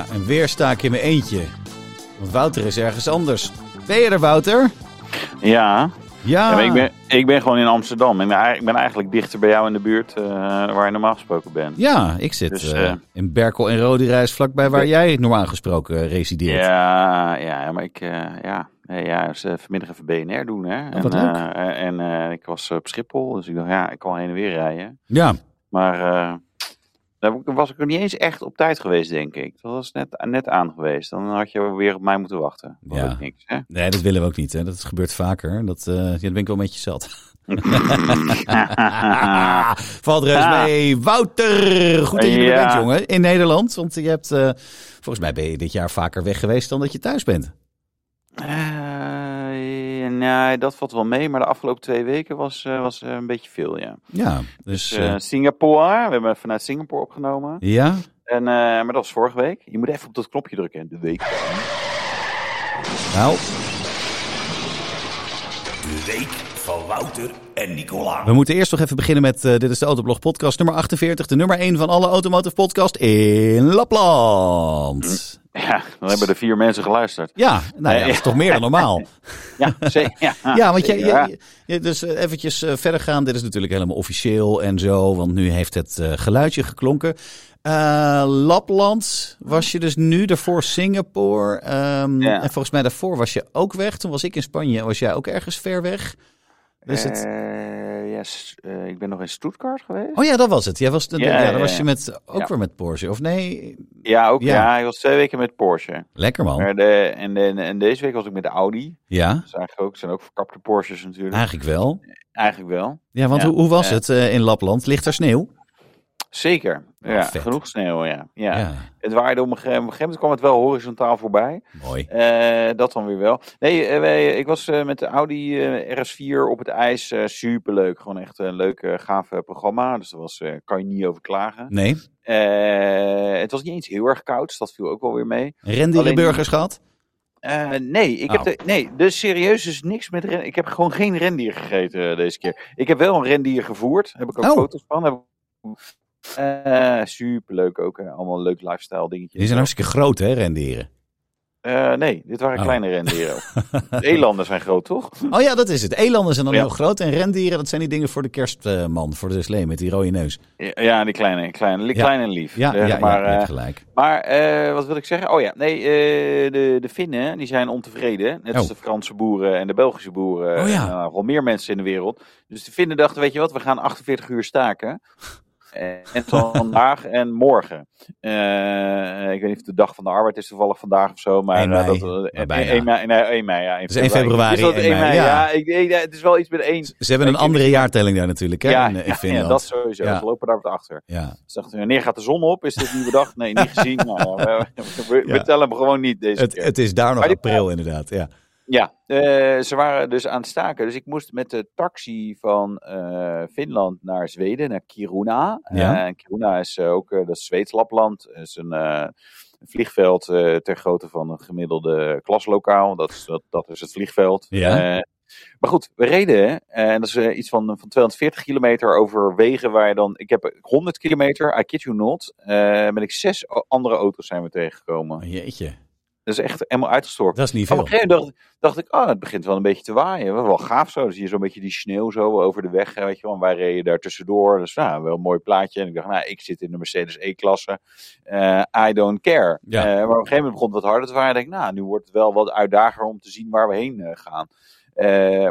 Ja, en weer sta ik in mijn eentje. Want Wouter is ergens anders. Ben je er, Wouter? Ja, Ja. Ik, ben, ik ben gewoon in Amsterdam. Ik ben, eigenlijk- ik ben eigenlijk dichter bij jou in de buurt eh, waar je normaal gesproken bent. Ja, ik zit Dus, eh, eh, in Berkel en Roderijs, vlakbij waar jij normaal gesproken resideert. Ja, ja, maar ik, ja, nee, ja, dus, vanmiddag even BNR doen, hè. Oh, wat en leuk. en ik was op Schiphol, dus ik dacht, ja, ik kan heen en weer rijden. Ja. Maar daar was ik nog niet eens echt op tijd geweest, denk ik. Dat was net, net aan geweest. Dan had je weer op mij moeten wachten. Dat Ja. niks, hè. Nee, dat willen we ook niet. Hè. Dat gebeurt vaker. Dat, eh, ja, dat ben ik wel met je zat. Valt reus Ah. mee. Wouter, goed dat je er bent, jongen. In Nederland. Want je hebt, eh, volgens mij ben je dit jaar vaker weg geweest dan dat je thuis bent. Eh, nee, dat valt wel mee. Maar de afgelopen twee weken was, eh, was eh, een beetje veel, ja. Ja, dus... Dus, Singapore, we hebben vanuit Singapore opgenomen. ja? En, eh, maar dat was vorige week. Je moet even op dat knopje drukken. De week. Nou, De week van Wouter en Nicola. we moeten eerst nog even beginnen met... eh, dit is de Autoblog podcast nummer 48. De nummer 1 van alle automotive podcast in Lapland. Ja, dan hebben er vier mensen geluisterd. Ja, nou ja, dat is toch meer dan normaal. Ja, zeker. Ja, Ja, want jij, zeker, dus eh, eventjes eh, verder gaan. Dit is natuurlijk helemaal officieel en zo, want nu heeft het eh, geluidje geklonken. Lapland was je dus nu, daarvoor Singapore. Ehm. En volgens mij daarvoor was je ook weg. Toen was ik in Spanje was jij ook ergens ver weg. Dus het... Eh, yes, eh, ik ben nog in Stuttgart geweest. Oh ja, dat was het. Jij was, ja, Ja, ja, ja, dan was je met, ook Ja. weer met Porsche, of nee? Ja, ook. Ja. Ik was twee weken met Porsche. Lekker man. Maar de, en, de, en deze week was ik met de Audi. Ja, is eigenlijk ook, zijn ook verkapte Porsches natuurlijk. eigenlijk wel. Eigenlijk wel. Ja, want. Hoe, hoe was het eh, in Lapland? Ligt er sneeuw? Zeker. Oh, ja, vet. genoeg sneeuw, ja. ja. ja. Het waaide op een, gegeven, moment kwam het wel horizontaal voorbij. mooi. Eh, dat dan weer wel. Nee, eh, wij, ik was eh, met de Audi eh, RS4 op het ijs. superleuk. Gewoon echt een leuk, gaaf programma. Dus daar was, kan je niet over klagen. Nee, het was niet eens heel erg koud. Dus dat viel ook wel weer mee. rendierenburgers gehad? Eh, nee, ik Oh. heb de, nee, dus serieus is niks met ren. Ik heb gewoon geen rendier gegeten deze keer. Ik heb wel een rendier gevoerd. Heb ik ook Oh. foto's van. Heb ik- Eh, superleuk ook. hè. Allemaal leuk lifestyle dingetjes. Die zijn hartstikke groot, hè, rendieren? Eh, nee, dit waren Oh. kleine rendieren. De elanden zijn groot, toch? Oh ja, dat is het. Elanden zijn dan Ja. heel groot. En rendieren, dat zijn die dingen voor de kerstman, voor de slee met die rode neus. Ja, die kleine, kleine, Ja. klein en lief. Ja, ja, maar eh, gelijk. maar eh, wat wil ik zeggen? Oh ja, nee, de, de Finnen die zijn ontevreden. Net als Oh. de Franse boeren en de Belgische boeren. Oh ja. En, nou, wel meer mensen in de wereld. Dus de Finnen dachten, weet je wat, we gaan 48 uur staken. En vandaag en morgen. Eh, ik weet niet of de dag van de arbeid is toevallig vandaag of zo. Maar 1 eh, mei, dat, maar eh, bijna. 1 mei, nee, 1 mei, ja. 1 is 1 februari, Is dat 1 1 mei, mei? ja. Ja, ik, ik- het is wel iets met 1. Ze hebben een ik- andere jaartelling daar natuurlijk, hè, Ja, in, in ja, Finland. ja, dat sowieso. Ze lopen daar wat achter. Ja. Ze dachten, wanneer gaat de zon op? Is dit een nieuwe dag? Nee, niet gezien. Nou, we, we, tellen hem gewoon niet deze Het, keer. het is daar nog Maar april, inderdaad. Ja. Ja, eh, ze waren dus aan het staken. Dus ik moest met de taxi van eh, Finland naar Zweden, naar Kiruna. Ja. En Kiruna is ook, dat is Zweeds Lapland. Het is een, een vliegveld ter grootte van een gemiddelde klaslokaal. Dat is, dat, dat is het vliegveld. Ja. Maar goed, we reden. En dat is iets van, van 240 kilometer over wegen waar je dan... Ik heb 100 kilometer, I kid you not. ben ik zes andere auto's zijn we tegengekomen. Oh, jeetje, Dat is echt helemaal uitgestort. dat is niet Op veel. een gegeven moment dacht, dacht ik, oh, het begint wel een beetje te waaien. Wel, wel gaaf zo. Dan zie je zo'n beetje die sneeuw zo over de weg. Weet je wel. En wij reden daar tussendoor. Dus nou, wel een mooi plaatje. En ik dacht, nou, ik zit in de Mercedes E-klasse. Eh, I don't care. Ja. Eh, maar op een gegeven moment begon het wat harder te waaien. En ik denk, nou, nu wordt het wel wat uitdager om te zien waar we heen eh, gaan.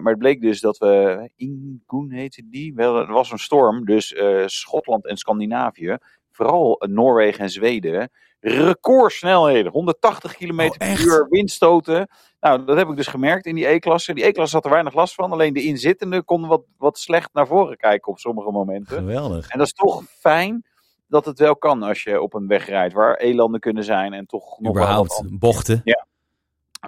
Maar het bleek dus dat we, Ingoen heette die, wel, er was een storm. Dus Schotland en Scandinavië, vooral Noorwegen en Zweden, recordsnelheden. 180 km Oh, per uur, windstoten. Nou, dat heb ik dus gemerkt in die E-klasse. Die E-klasse had er weinig last van. Alleen de inzittenden konden wat, wat slecht naar voren kijken op sommige momenten. Geweldig. En dat is toch fijn dat het wel kan als je op een weg rijdt waar elanden kunnen zijn en toch nog Überhaupt, bochten,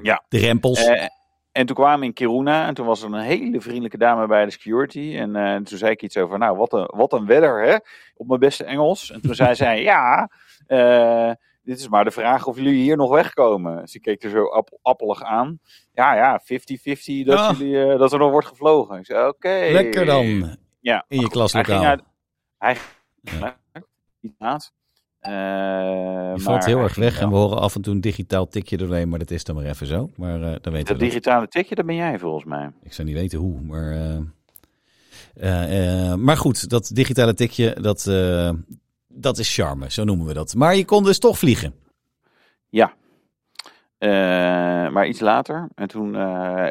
Ja. de rempels. eh, en toen kwamen we in Kiruna en toen was er een hele vriendelijke dame bij de security. En eh, toen zei ik iets over, nou, wat een, wat een weather, hè? Op mijn beste Engels. En toen zei zij, ja, dit is maar de vraag of jullie hier nog wegkomen. Ze keek er zo app- appelig aan. Ja, ja, 50-50 dat, jullie, eh, dat er nog wordt gevlogen. Ik zei, oké. Lekker dan, Ja. in je Hij ging klaslokaal. uit... Hij... Iets. Eh, Je valt heel erg weg en we horen af en toe een digitaal tikje doorheen, maar dat is dan maar even zo. Maar eh, dan weten Dat we digitale tikje, dat ben jij volgens mij. Ik zou niet weten hoe, maar... eh, eh, eh, maar goed, dat digitale tikje, dat, eh, dat is charme, zo noemen we dat. Maar je kon dus toch vliegen. Ja. Eh, maar iets later. En toen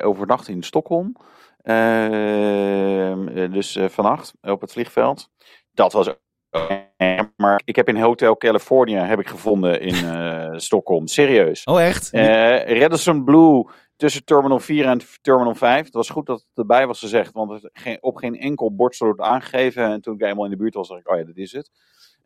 overnacht in Stockholm. Eh, dus eh, vannacht op het vliegveld. Dat was maar ik heb in Hotel California heb ik gevonden in Stockholm. Serieus. Oh echt? Radisson Blue tussen Terminal 4 en Terminal 5. Het was goed dat het erbij was gezegd, want het op geen enkel bord stond aangegeven. En toen ik helemaal in de buurt was, dacht ik, oh ja, dat is het.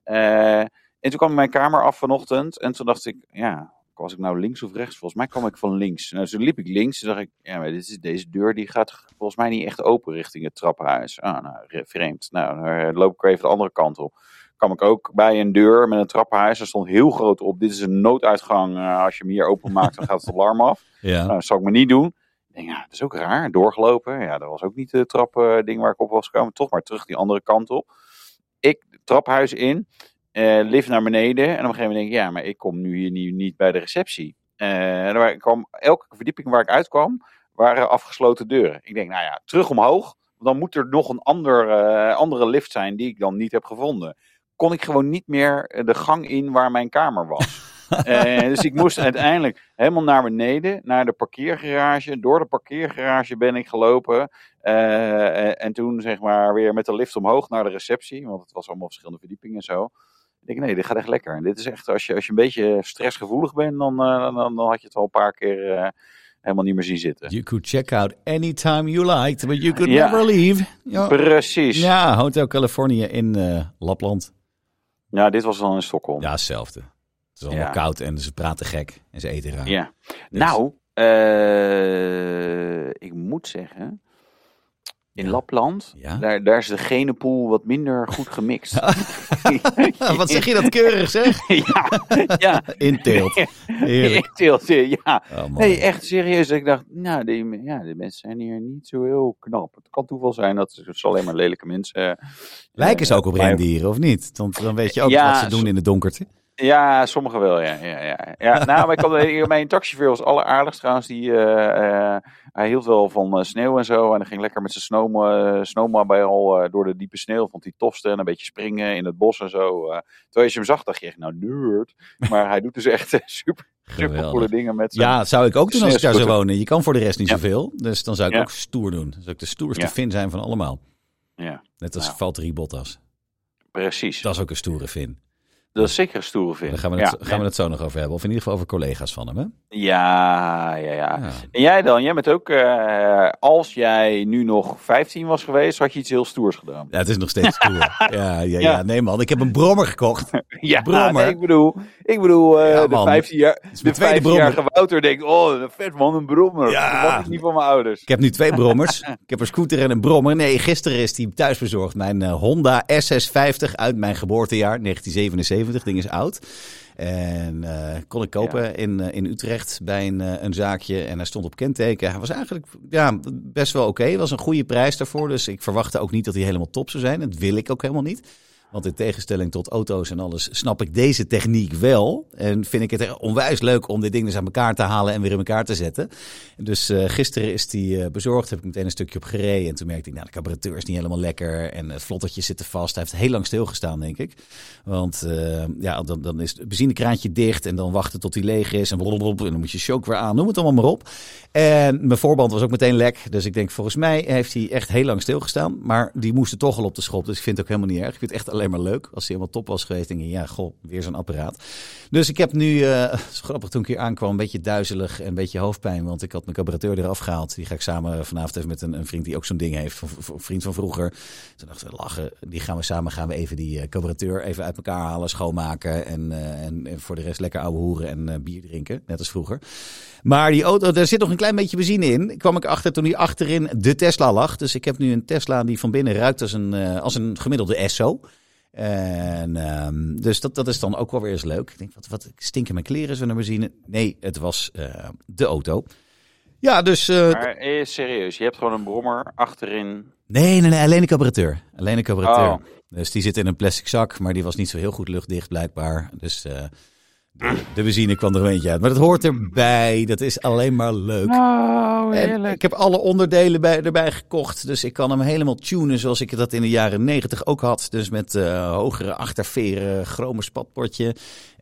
Eh, en toen kwam ik mijn kamer af vanochtend. En toen dacht ik, ja, was ik nou links of rechts? Volgens mij kwam ik van links. Nou, toen liep ik links. Toen dacht ik, ja, maar dit is, deze deur die gaat volgens mij niet echt open richting het trappenhuis. Ah, nou, re- vreemd. Nou, dan eh, loop ik even de andere kant op. Kwam ik ook bij een deur met een trappenhuis. Er stond heel groot op. Dit is een nooduitgang. Eh, als je hem hier openmaakt, dan gaat het alarm af. Ja. Nou, dat zou ik me niet doen. Ik denk, ja, dat is ook raar. Doorgelopen. Ja, dat was ook niet de trap-ding waar ik op was gekomen. Toch maar terug die andere kant op. Traphuis in. eh lift naar beneden. En op een gegeven moment denk ik, ja, maar ik kom nu hier niet, niet bij de receptie. Eh, en kwam, elke verdieping waar ik uitkwam, waren afgesloten deuren. Ik denk, nou ja, terug omhoog. Dan moet er nog een ander, eh, andere lift zijn die ik dan niet heb gevonden. Kon ik gewoon niet meer de gang in waar mijn kamer was. Eh, dus ik moest uiteindelijk helemaal naar beneden, naar de parkeergarage. Door de parkeergarage ben ik gelopen. Eh, en, en toen zeg maar weer met de lift omhoog naar de receptie. Want het was allemaal verschillende verdiepingen en zo. Ik denk, nee, dit gaat echt lekker. En dit is echt, als je, als je een beetje stressgevoelig bent, dan, eh, dan, dan had je het al een paar keer eh, helemaal niet meer zien zitten. You could check out anytime you liked, but you could Ja. never leave. Ja, Precies. Ja. ja Hotel California in eh, Lapland. dit was dan in Stockholm. Ja, hetzelfde. Het is allemaal Ja. koud en ze praten gek en ze eten raar. Ja. Dus- Nou, eh, ik moet zeggen, in Ja. Lapland, Ja? daar, daar is de genepool wat minder goed gemixt. Wat zeg je dat keurig zeg? ja, ja. Inteelt. Heerlijk. Ik teelt, ja. Oh. Nee, echt serieus. Ik dacht, nou, die, ja, die mensen zijn hier niet zo heel knap. Het kan toeval zijn dat ze alleen maar lelijke mensen. eh, Lijken ze ook op rendieren of niet? Want dan weet je ook wat ze doen in het donkerte. Ja, sommigen wel, ja. ja, ja. ja nou, ik had, mijn taxichauffeur was alleraardigst trouwens. Die, eh, eh, hij hield wel van eh, sneeuw en zo. En hij ging lekker met zijn snow, snowmobile eh, door de diepe sneeuw. Vond hij tofste. En een beetje springen in het bos en zo. terwijl je hem zag, dacht je echt, nou nerd. Maar hij doet dus echt super, super coole dingen met zijn... Ja, zou ik ook doen als ik daar zou wonen. Je kan voor de rest niet Ja. zoveel. Dus dan zou ik Ja. ook stoer doen. Dan zou ik de stoerste. Fin zijn van allemaal. Ja, Net als Nou. Valtteri Bottas. precies. Dat is ook een stoere Fin. Dat is zeker een stoere vind. Daar gaan we, het, gaan we het zo nog over hebben. Of in ieder geval over collega's van hem. Hè? Ja, ja, ja. Ja. En jij dan? Jij bent ook, eh, als jij nu nog 15 was geweest, had je iets heel stoers gedaan. Ja, het is nog steeds stoer. ja, ja, ja. Nee man, ik heb een brommer gekocht. Ja, Brommer. nee, ik bedoel, ik bedoel Ja, de man. 15 jaar, is de tweede 15-jarige Wouter denkt, oh, een vet man, een brommer. Ja. Dat ik niet van mijn ouders. Ik heb nu twee brommers. ik heb een scooter en een brommer. Nee, gisteren is die thuis bezorgd. Mijn eh, Honda SS50 uit mijn geboortejaar, 1977. Ding is oud. En eh, kon ik kopen in, eh, in Utrecht bij een, eh, een zaakje. En hij stond op kenteken. Hij was eigenlijk ja, best wel oké. Was een goede prijs daarvoor. Dus ik verwachtte ook niet dat hij helemaal top zou zijn. Dat wil ik ook helemaal niet. Want in tegenstelling tot auto's en alles snap ik deze techniek wel. En vind ik het onwijs leuk om dit ding dus aan elkaar te halen en weer in elkaar te zetten. Dus eh, gisteren is die eh, bezorgd. Heb ik meteen een stukje op gereden. En toen merkte ik, nou, de carburateur is niet helemaal lekker. En het vlottertje zit er vast. Hij heeft heel lang stilgestaan, denk ik. Want eh, ja, dan, dan is het benzinekraantje dicht. En dan wachten tot hij leeg is. En, en dan moet je shock weer aan. Noem het allemaal maar op. En mijn voorband was ook meteen lek. Dus ik denk, volgens mij heeft hij echt heel lang stilgestaan. Maar die moesten toch al op de schop. Dus ik vind het ook helemaal niet erg. Ik vind het echt alleen maar leuk. Als hij helemaal top was geweest, denk ik, ja, goh, weer zo'n apparaat. Dus ik heb nu, is grappig, toen ik hier aankwam, een beetje duizelig en een beetje hoofdpijn. Want ik had mijn carburateur eraf gehaald. Die ga ik samen vanavond even met een, een vriend die ook zo'n ding heeft. Een vriend van vroeger. Toen dachten we, lachen. Die gaan we samen, gaan we even die eh, carburateur even uit elkaar halen, schoonmaken. En, eh, en, en voor de rest lekker ouwe hoeren en bier drinken. Net als vroeger. Maar die auto, daar zit nog een klein beetje benzine in. Kwam ik achter toen die achterin de Tesla lag. Dus ik heb nu een Tesla die van binnen ruikt als een, als een gemiddelde Esso. En ehm, dus dat, dat is dan ook wel weer eens leuk. Ik denk, wat, wat stinken mijn kleren zo naar benzine? Nee, het was eh, de auto. Ja, dus... eh, Maar eh, serieus, je hebt gewoon een brommer achterin. nee, nee, nee, alleen een carburateur. Alleen een carburateur. Oh. Dus die zit in een plastic zak, maar die was niet zo heel goed luchtdicht blijkbaar. Dus de, de benzine kwam er een eentje uit. Maar dat hoort erbij. Dat is alleen maar leuk. Oh, En ik heb alle onderdelen bij, erbij gekocht. Dus ik kan hem helemaal tunen zoals ik dat in de jaren negentig ook had. Dus met eh, hogere achterveren, chrome spatbordje.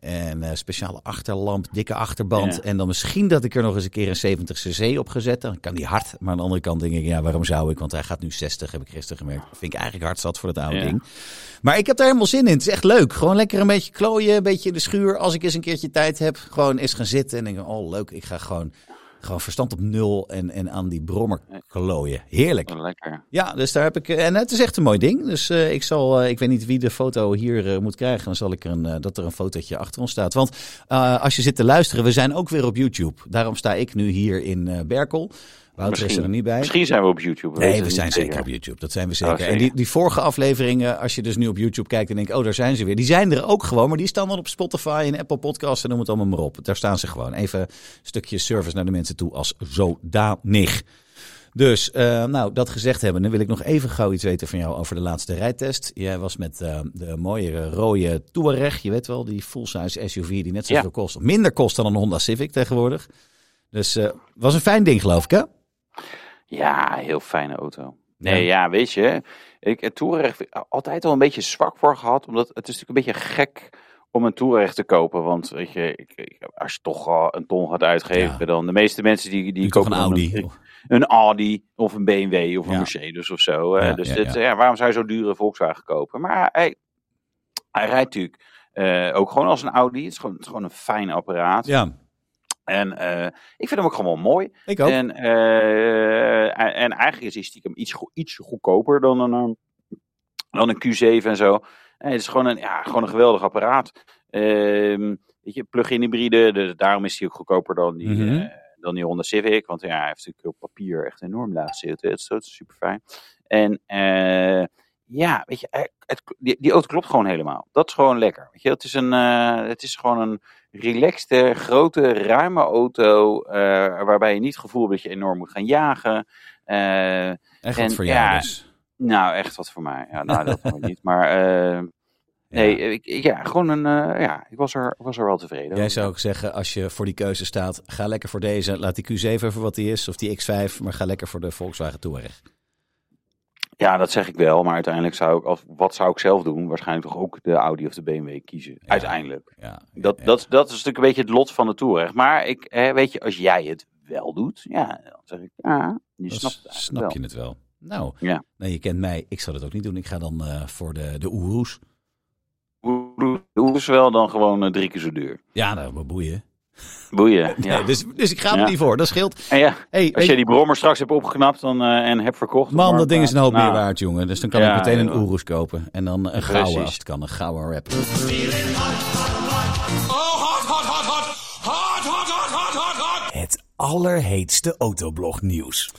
En eh, speciale achterlamp, dikke achterband. Ja. En dan misschien dat ik er nog eens een keer een 70cc op gezet. Dan kan die hard. Maar aan de andere kant denk ik, ja, waarom zou ik? Want hij gaat nu 60, heb ik gisteren gemerkt. Vind ik eigenlijk hard zat voor dat oude Ja. ding. Maar ik heb daar helemaal zin in. Het is echt leuk. Gewoon lekker een beetje klooien, een beetje in de schuur. Als ik eens een keertje tijd heb, gewoon eens gaan zitten en denken, oh leuk, ik ga gewoon, gewoon verstand op nul en, en aan die brommer klooien. Heerlijk. Lekker. Ja, dus daar heb ik. En het is echt een mooi ding. Dus eh, ik zal. eh, ik weet niet wie de foto hier eh, moet krijgen. Dan zal ik er een, eh, dat er een fotootje achter ons staat. Want eh, als je zit te luisteren, we zijn ook weer op YouTube. Daarom sta ik nu hier in eh, Berkel. Wouter is er niet bij. Misschien zijn we op YouTube. Nee, we zijn zeker op YouTube. Dat zijn we zeker. Oké. En die, die vorige afleveringen, als je dus nu op YouTube kijkt en denkt, oh, daar zijn ze weer. Die zijn er ook gewoon, maar die staan dan op Spotify en Apple Podcasts en noem het allemaal maar op. Daar staan ze gewoon. Even een stukje service naar de mensen toe als zodanig. Dus, eh, nou, dat gezegd hebben, dan wil ik nog even gauw iets weten van jou over de laatste rijtest. Jij was met eh, de mooie rode Touareg, je weet wel, die full-size SUV die net zoveel Ja. kost. Minder kost dan een Honda Civic tegenwoordig. Dus, eh was een fijn ding, geloof ik, hè? Ja, heel fijne auto. Nee, Ja. ja, weet je, ik heb Touareg altijd al een beetje zwak voor gehad, omdat het is natuurlijk een beetje gek om een Touareg te kopen, want weet je, ik, ik- als je toch al een ton gaat uitgeven, Ja. dan de meeste mensen die, die kopen een Audi. een, een Audi of een BMW of een Ja. Mercedes of zo. dus ja, dit, ja. waarom zou je zo dure Volkswagen kopen? Maar hij, hij rijdt natuurlijk eh, ook gewoon als een Audi. Het is gewoon, het is gewoon een fijn apparaat. Ja, En eh, ik vind hem ook gewoon mooi. ik ook. En, eh, en, en eigenlijk is hij stiekem iets, iets goedkoper dan een, ehm, dan een Q7 en zo. En het is gewoon een, ja, gewoon een geweldig apparaat. Ehm, weet je, plug-in hybride, dus daarom is hij ook goedkoper dan die, eh, dan die Honda Civic. Want ja, hij heeft natuurlijk op papier echt enorm laag zitten. Het is, het is super fijn. En ja, weet je, hij- het, die, die auto klopt gewoon helemaal. Dat is gewoon lekker. Weet je, het is, een, eh, het is gewoon een relaxte, grote, ruime auto. eh, waarbij je niet het gevoel hebt dat je enorm moet gaan jagen. Eh, Echt wat en voor ja, jou dus. nou, echt wat voor mij. Ja, nou, dat nog niet. Maar eh, nee, ik, ik- ja, gewoon een. eh, ja, ik was er, was er wel tevreden. Jij zou ook zeggen, als je voor die keuze staat, ga lekker voor deze. Laat die Q7 even wat die is, of die X5, maar ga lekker voor de Volkswagen Touareg. Ja, dat zeg ik wel. Maar uiteindelijk zou ik, als, wat zou ik zelf doen? Waarschijnlijk toch ook de Audi of de BMW kiezen. Uiteindelijk. Ja, Dat, ja. dat, dat is natuurlijk een beetje het lot van de Touareg. Maar ik, hè, weet je, als jij het wel doet, ja, dan zeg ik, ja, je Dan snapt het snap wel. je het wel. Nou, Ja. nee, je kent mij. Ik zou dat ook niet doen. Ik ga dan eh, voor de, de Oeroes. Is wel dan gewoon eh, drie keer zo duur? Ja, nou, wat boeien. Boeien. Ja. Nee, dus, dus ik ga er Ja. niet voor. Dat scheelt. En ja, Hey, als je die brommer straks hebt opgeknapt dan, eh, en hebt verkocht. man, dat ding is een hoop Marktplaats, meer nou, waard, jongen. Dus dan kan Ja, ik meteen een. Oeroes kopen. En dan een gouden, als het kan. Een gouden rap. Oh. Het allerheetste autoblog nieuws.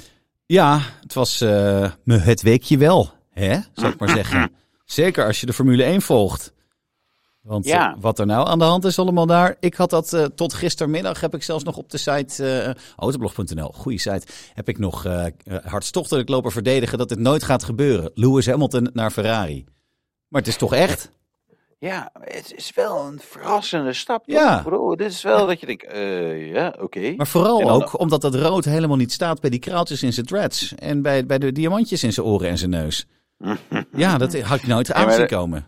Ja, het was eh, me het weekje wel, hè? Zou ik maar zeggen. Zeker als je de Formule 1 volgt. Want Ja. eh, wat er nou aan de hand is allemaal daar. Ik had dat eh, tot gistermiddag, heb ik zelfs nog op de site eh, autoblog.nl, goede site, heb ik nog eh, hartstochtelijk lopen verdedigen dat dit nooit gaat gebeuren. Lewis Hamilton naar Ferrari. Maar het is toch echt? Ja, het is wel een verrassende stap. toch? Ja. Bedoel, dit is wel dat je denkt, ja, oké. Maar vooral dan- ook omdat dat rood helemaal niet staat bij die kraaltjes in zijn dreads. En bij, bij de diamantjes in zijn oren en zijn neus. Ja, dat had ik nooit aan zien komen.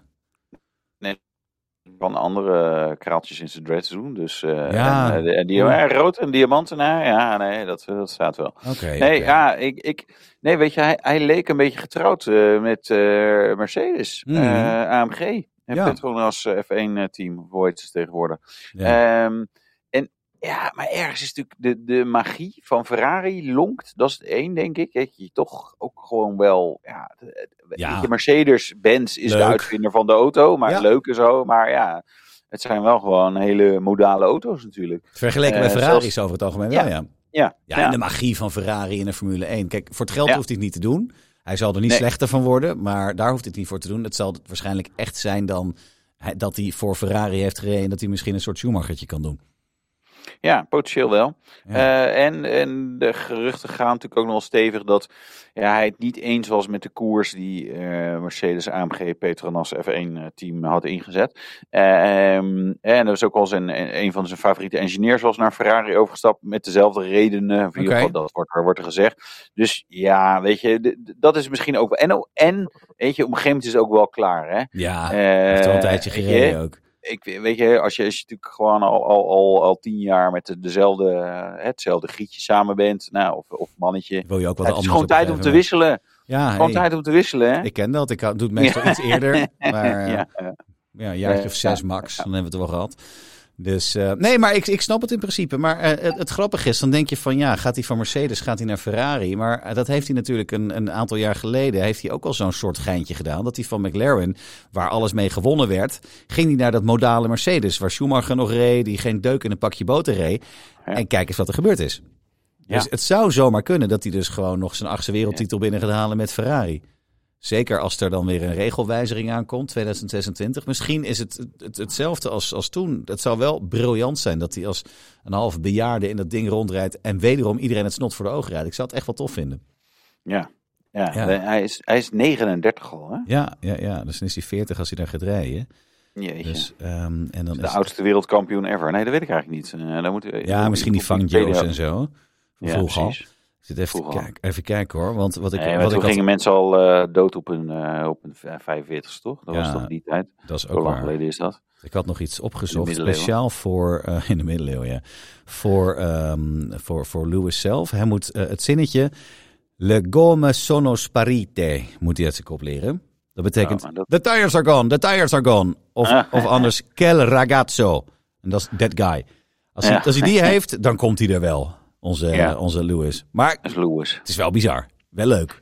Kan andere kraaltjes in zijn dreads doen. Dus eh Ja. en, eh, en die, eh, rood en diamanten, nou, ja, nee, dat, dat staat wel. Nee, ja, ik, ik, nee, weet je, hij, hij leek een beetje getrouwd eh, met eh, Mercedes, Mhm. eh, AMG. En Ja. Petronas eh, F1-team, of hoe heet ze tegenwoordig. Ja. Ehm, ja, maar ergens is natuurlijk de, de magie van Ferrari lonkt. Dat is het één, denk ik. Dat je toch ook gewoon wel. Ja, de- Ja. je, Mercedes-Benz is Leuk. de uitvinder van de auto. Maar Ja. leuk en zo. Maar ja, het zijn wel gewoon hele modale auto's natuurlijk. Vergeleken Eh, met Ferrari's zelfs- over het algemeen Ja. wel, ja. Ja, Ja, en de magie van Ferrari in de Formule 1. Kijk, voor het geld hoeft hij het niet te doen. Hij zal er niet Nee. slechter van worden, maar daar hoeft het niet voor te doen. Het zal waarschijnlijk echt zijn dan dat hij voor Ferrari heeft gereden en dat hij misschien een soort Schumachertje kan doen. Ja, potentieel wel. Ja. Eh, en, en de geruchten gaan natuurlijk ook nog wel stevig dat ja, hij het niet eens was met de koers die eh, Mercedes AMG Petronas F1 team had ingezet. Ehm, en er is ook al zijn, een van zijn favoriete engineers was naar Ferrari overgestapt met dezelfde redenen. Of dat wordt er, wordt er gezegd. Dus ja, weet je, dat is misschien ook wel. En, en weet je, op een gegeven moment is het ook wel klaar. Hè? Ja, Eh, heeft al een tijdje gereden ook. Ik weet je, als je, als je natuurlijk gewoon al, al, al, al tien jaar met de, dezelfde, eh, hetzelfde gietje samen bent, nou, of, of mannetje. Wil je ook wat Het is gewoon tijd om te wisselen. Ja, Gewoon hey, tijd om te wisselen, hè? ik ken dat. Ik doe het meestal iets eerder. Maar eh, ja, ja. Een jaartje Ja, of zes max. Dan hebben we het wel gehad. Dus eh, nee, maar ik, ik snap het in principe. Maar eh, het, het grappige is, dan denk je van ja, gaat hij van Mercedes, gaat hij naar Ferrari? Maar eh, dat heeft hij natuurlijk een, een aantal jaar geleden, heeft hij ook al zo'n soort geintje gedaan. Dat hij van McLaren, waar alles mee gewonnen werd, ging hij naar dat modale Mercedes, waar Schumacher nog reed, die geen deuk in een pakje boter reed. Ja. En kijk eens wat er gebeurd is. Dus Ja. het zou zomaar kunnen dat hij dus gewoon nog zijn achtste wereldtitel binnen gaat halen met Ferrari. Zeker als er dan weer een regelwijziging aankomt, 2026. Misschien is het, het hetzelfde als, als toen. Het zou wel briljant zijn dat hij als een half bejaarde in dat ding rondrijdt. En wederom iedereen het snot voor de ogen rijdt. Ik zou het echt wel tof vinden. Ja. Ja, Ja. Hij, is, hij is 39 al, hè? Ja, ja, ja. Dus dan is hij 40 als hij daar gaat rijden. Jeetje. Dus, ehm, en dan de is oudste wereldkampioen ever. Nee, dat weet ik eigenlijk niet. Eh, dan moeten we, ja, misschien die Fangio's en zo. Ja, al. Zit even, te kijken, even kijken hoor. Want wat ik, Nee, wat toen ik had, gingen mensen al eh, dood op hun, eh op hun 45 toch? Dat Ja, was toch die tijd? dat is ook lang waar. geleden is dat. Ik had nog iets opgezocht, speciaal voor, eh, in de middeleeuwen, ja. Voor, ehm, voor, voor Lewis zelf. Hij moet het zinnetje, le gomme sono sparite, moet hij uit zijn kop leren. Dat betekent, Ja, dat- the tires are gone, the tires are gone. Of, Ah. of anders, quel ragazzo. En dat is that guy. Als hij, als hij die heeft, dan komt hij er wel, onze, Ja. onze Lewis. Maar is Lewis. het is wel bizar. Wel leuk.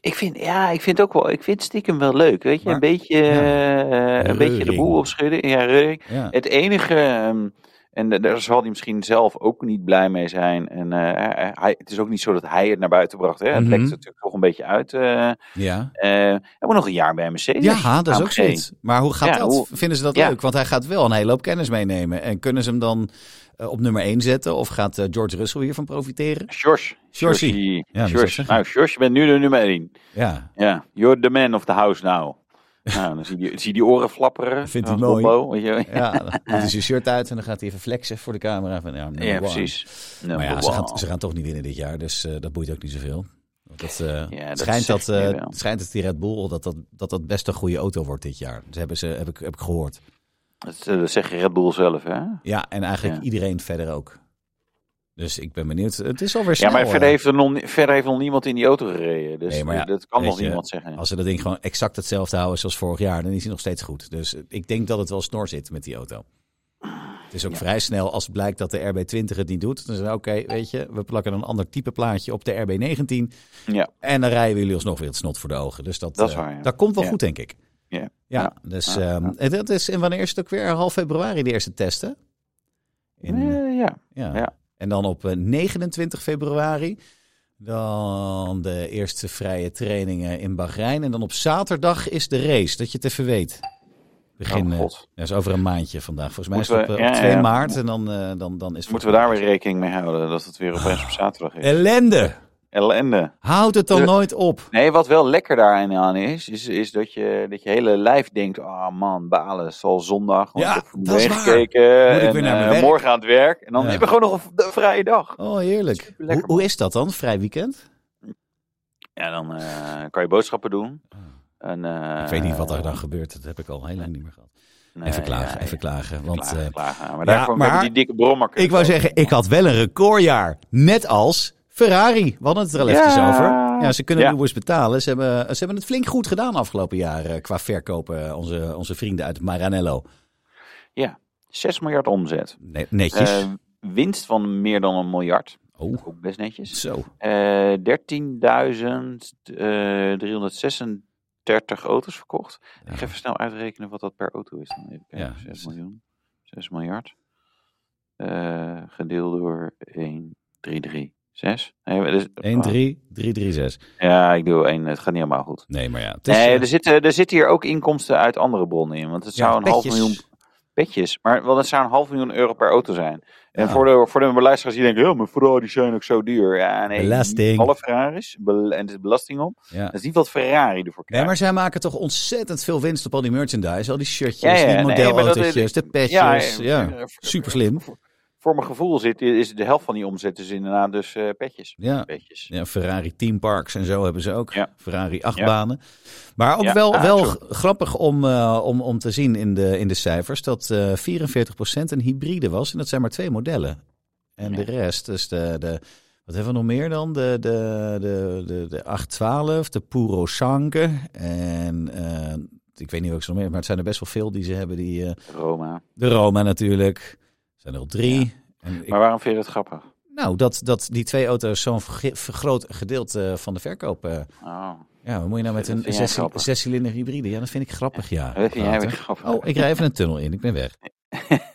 Ik vind, ja, ik vind ook wel, ik vind stiekem wel leuk. Weet je, Maar- een beetje, eh, een beetje de boel opschudden. Ja. Ja. Het enige, ehm, en da- daar zal hij misschien zelf ook niet blij mee zijn. En eh, hij, het is ook niet zo dat hij het naar buiten bracht. Hè? Het Mhm. lekt natuurlijk toch een beetje uit. eh Ja. hij moet nog een jaar bij Mercedes. Ja, dat is ook zoiets. Maar hoe gaat Ja, dat? hoe- Vinden ze dat Ja. leuk? Want hij gaat wel een hele hoop kennis meenemen. En kunnen ze hem dan eh, op nummer 1 zetten? Of gaat eh, George Russell hiervan profiteren? George. Ja, George. zeggen. Nou, George, je bent nu de nummer 1. Ja, Ja, you're the man of the house now. nou, dan zie je, zie die oren flapperen. Vindt hij mooi. Bobo, weet je. ja dan doet hij zijn shirt uit en dan gaat hij even flexen voor de camera. Van, ja, Ja, precies. Maar ja, ze gaan, ze gaan toch niet winnen dit jaar. Dus eh, dat boeit ook niet zoveel. Want Dat, Ja, het dat schijnt, dat, het schijnt dat die Red Bull dat dat, dat, dat best een goede auto wordt dit jaar. Dat hebben ze, heb, ik, heb ik gehoord. Dat, eh, dat zeg je Red Bull zelf, hè? Ja, en eigenlijk Ja. iedereen verder ook. Dus ik ben benieuwd. Het is alweer Ja, snel. maar eh. verder heeft, er nog, verder heeft nog niemand in die auto gereden. Dus Nee, maar ja, dat kan nog je, niemand zeggen. Als ze dat ding gewoon exact hetzelfde houden zoals vorig jaar, dan is hij nog steeds goed. Dus ik denk dat het wel snor zit met die auto. Het is ook vrij snel als blijkt dat de RB20 het niet doet. Dan zeggen oké, weet je, we plakken een ander type plaatje op de RB19. Ja. En dan rijden we jullie alsnog weer het snot voor de ogen. Dus dat, Dat eh, waar, ja. dat komt wel Ja. goed, denk ik. Ja. Dus Ja, ehm, en dat is, en wanneer is het ook weer? Half februari de eerste testen? In, Eh, ja. ja. En dan op eh, 29 februari. Dan de eerste vrije trainingen in Bahrein. En dan op zaterdag is de race, dat je het even weet. Begin, Oh, eh, God. ja, is over een maandje vandaag. Volgens mij Moeten is het op, we- eh, op ja, 2 ja. maart. En dan, eh, dan, dan is Moeten we daar weer rekening mee houden dat het weer opeens op zaterdag is? Ellende! Ellende. Houd het dan De- nooit op. Nee, wat wel lekker daarin aan is, is, is dat, je, dat je hele lijf denkt, oh man, balen, het is al zondag. Want Ja, ik heb Formule dat is 1 waar. gekeken Moet ik en weer naar mijn eh, morgen aan het werk. En dan Ja. hebben we gewoon nog een, vrije dag. Oh, heerlijk. Hoe, is dat dan? Vrij weekend? Ja, dan eh, kan je boodschappen doen. En, eh, ik weet niet wat er dan gebeurt. Dat heb ik al heel lang niet meer gehad. nee, even klagen, ja, even klagen. ja, Want klagen, eh, klagen. Maar ja, daarvoor maar- die dikke brommer. ik wou zeggen, ik had wel een recordjaar. Net als Ferrari. We hadden het er al Ja. eventjes over. Ja, ze kunnen Ja. Lewis betalen. Ze hebben, ze hebben het flink goed gedaan afgelopen jaar eh, qua verkopen. eh, Onze, onze vrienden uit Maranello. Ja, 6 miljard omzet. Ne- netjes. Eh, winst van meer dan een miljard. oh, Ook best netjes. zo. Eh 13.036 auto's verkocht. Ik ga even snel uitrekenen wat dat per auto is. Dan even kijken. Ja, 6 miljoen. 6 miljard. Eh, gedeeld door 1, 3, 3, 6. Nee, dus- 1, 3, 3, 3, 6. Ja, ik doe 1. Het gaat niet helemaal goed. Nee, maar ja. Het is, nee, eh, er zitten, er zitten hier ook inkomsten uit andere bronnen in. Want het Ja, zou een half miljoen petjes. Maar wel, dat zou een half miljoen euro per auto zijn. En Ja. voor de, voor de luisteraars die denken, ja, maar Ferrari zijn ook zo duur. Ja, nee, Belasting. alle Ferraris. Bel- en er is belasting op. Ja. Dat is niet wat Ferrari ervoor Nee, krijgt. maar zij maken toch ontzettend veel winst op al die merchandise. Al die shirtjes, Ja, die nee, maar dat- modelautootjes, de petjes. Ja, eh, super slim. Voor mijn gevoel zit, is de helft van die omzet is inderdaad dus eh, petjes. Ja. petjes. Ja, Ferrari teamparks en zo hebben ze ook. Ja. Ferrari achtbanen. Maar ook Ja, wel, ah, wel grappig om, eh, om, om te zien in de, in de cijfers dat eh 44% een hybride was. En dat zijn maar twee modellen. En Ja. de rest, dus de, de, wat hebben we nog meer dan? De, de, de, de, de 812, de Puro Sanke. En eh, ik weet niet welke ze nog meer, maar het zijn er best wel veel die ze hebben. Die, eh, Roma. de Roma natuurlijk. Zijn er al drie. En ik- Maar waarom vind je het grappig? nou, dat, dat die twee auto's zo'n vergroot gedeelte van de verkoop. eh, Oh, ja, wat moet je nou met Dat een zescilinder hybride? Ja, dat vind ik grappig, ja. dat vind jij grappig. Oh, ik rij even een tunnel in. Ik ben weg.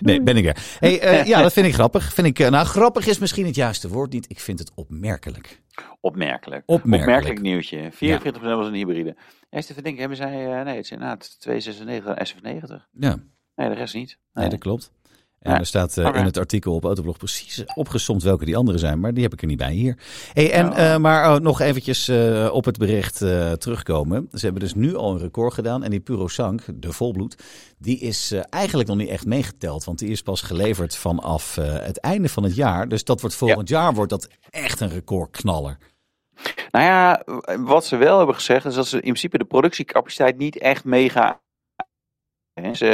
Nee, ben ik er. Hey, eh, ja, dat vind ik grappig. Vind ik, eh, nou, grappig is misschien het juiste woord niet. Ik vind het opmerkelijk. Opmerkelijk. Opmerkelijk. Opmerkelijk nieuwtje. 44% was een hybride. Eerst even denken, hebben zij... eh, nee, het is inderdaad 296 SF90. Ja, Nee, de rest niet. nee, dat klopt. En Ja. er staat eh, in het artikel op Autoblog precies opgesomd welke die andere zijn, maar die heb ik er niet bij hier. Hey, en, Ja. eh, maar oh, nog eventjes eh, op het bericht terugkomen. Ze hebben dus nu al een record gedaan en die Puro Sank, de volbloed, die is eigenlijk nog niet echt meegeteld, want die is pas geleverd vanaf het einde van het jaar. Dus dat wordt volgend jaar wordt dat echt een recordknaller. Nou ja, wat ze wel hebben gezegd is dat ze in principe de productiecapaciteit niet echt mega. Ze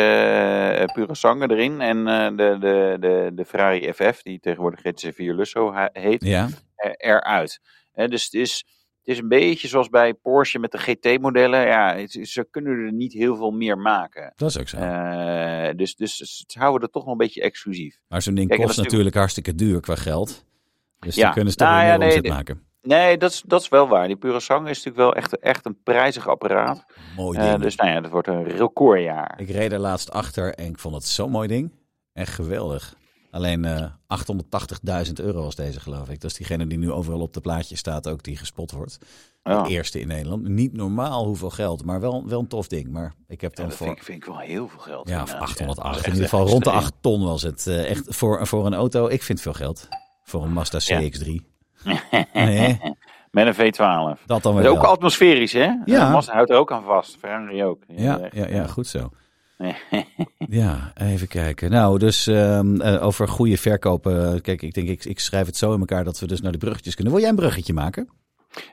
eh, pure zangen erin en eh, de, de, de, de Ferrari FF, die tegenwoordig GT4 Lusso he- heet, Ja, er- eruit. Dus het is, het is een beetje zoals bij Porsche met de GT-modellen. Ja, het- ze kunnen er niet heel veel meer maken. dat is ook zo. Eh, dus, dus ze houden het toch nog een beetje exclusief. maar zo'n ding kijk, kost natuurlijk hartstikke duur qua geld. Dus Ja. dan kunnen ze toch Nou ja, nee, omzet maken. Nee, dat is, dat is wel waar. Die pure zang is natuurlijk wel echt, echt een prijzig apparaat. Mooi Eh, ding. dus nou ja, dat wordt een recordjaar. Ik reed er laatst achter en ik vond het zo'n mooi ding. Echt geweldig. Alleen eh 880.000 euro was deze, geloof ik. Dat is diegene die nu overal op de plaatje staat, ook die gespot wordt. Ja. De eerste in Nederland. Niet normaal hoeveel geld, maar wel, wel een tof ding. Maar ik heb Ja, dan dat voor... vind ik, vind ik wel heel veel geld. Ja, of inderdaad. 808. Dat is In ieder geval rond de extreem. 8 ton was het. eh, echt voor, voor een auto. Ik vind veel geld. Voor een Mazda Ja. CX-3. Nee, Met een V12. dat dan Dat weer is ook atmosferisch, hè? Ja. Mazda houdt er ook aan vast. Ferrari ook. Ja, ja, ja, goed zo. Ja, even kijken. Nou, dus ehm, eh, over goede verkopen. Kijk, ik denk, ik, ik schrijf het zo in elkaar dat we dus naar de bruggetjes kunnen. Wil jij een bruggetje maken?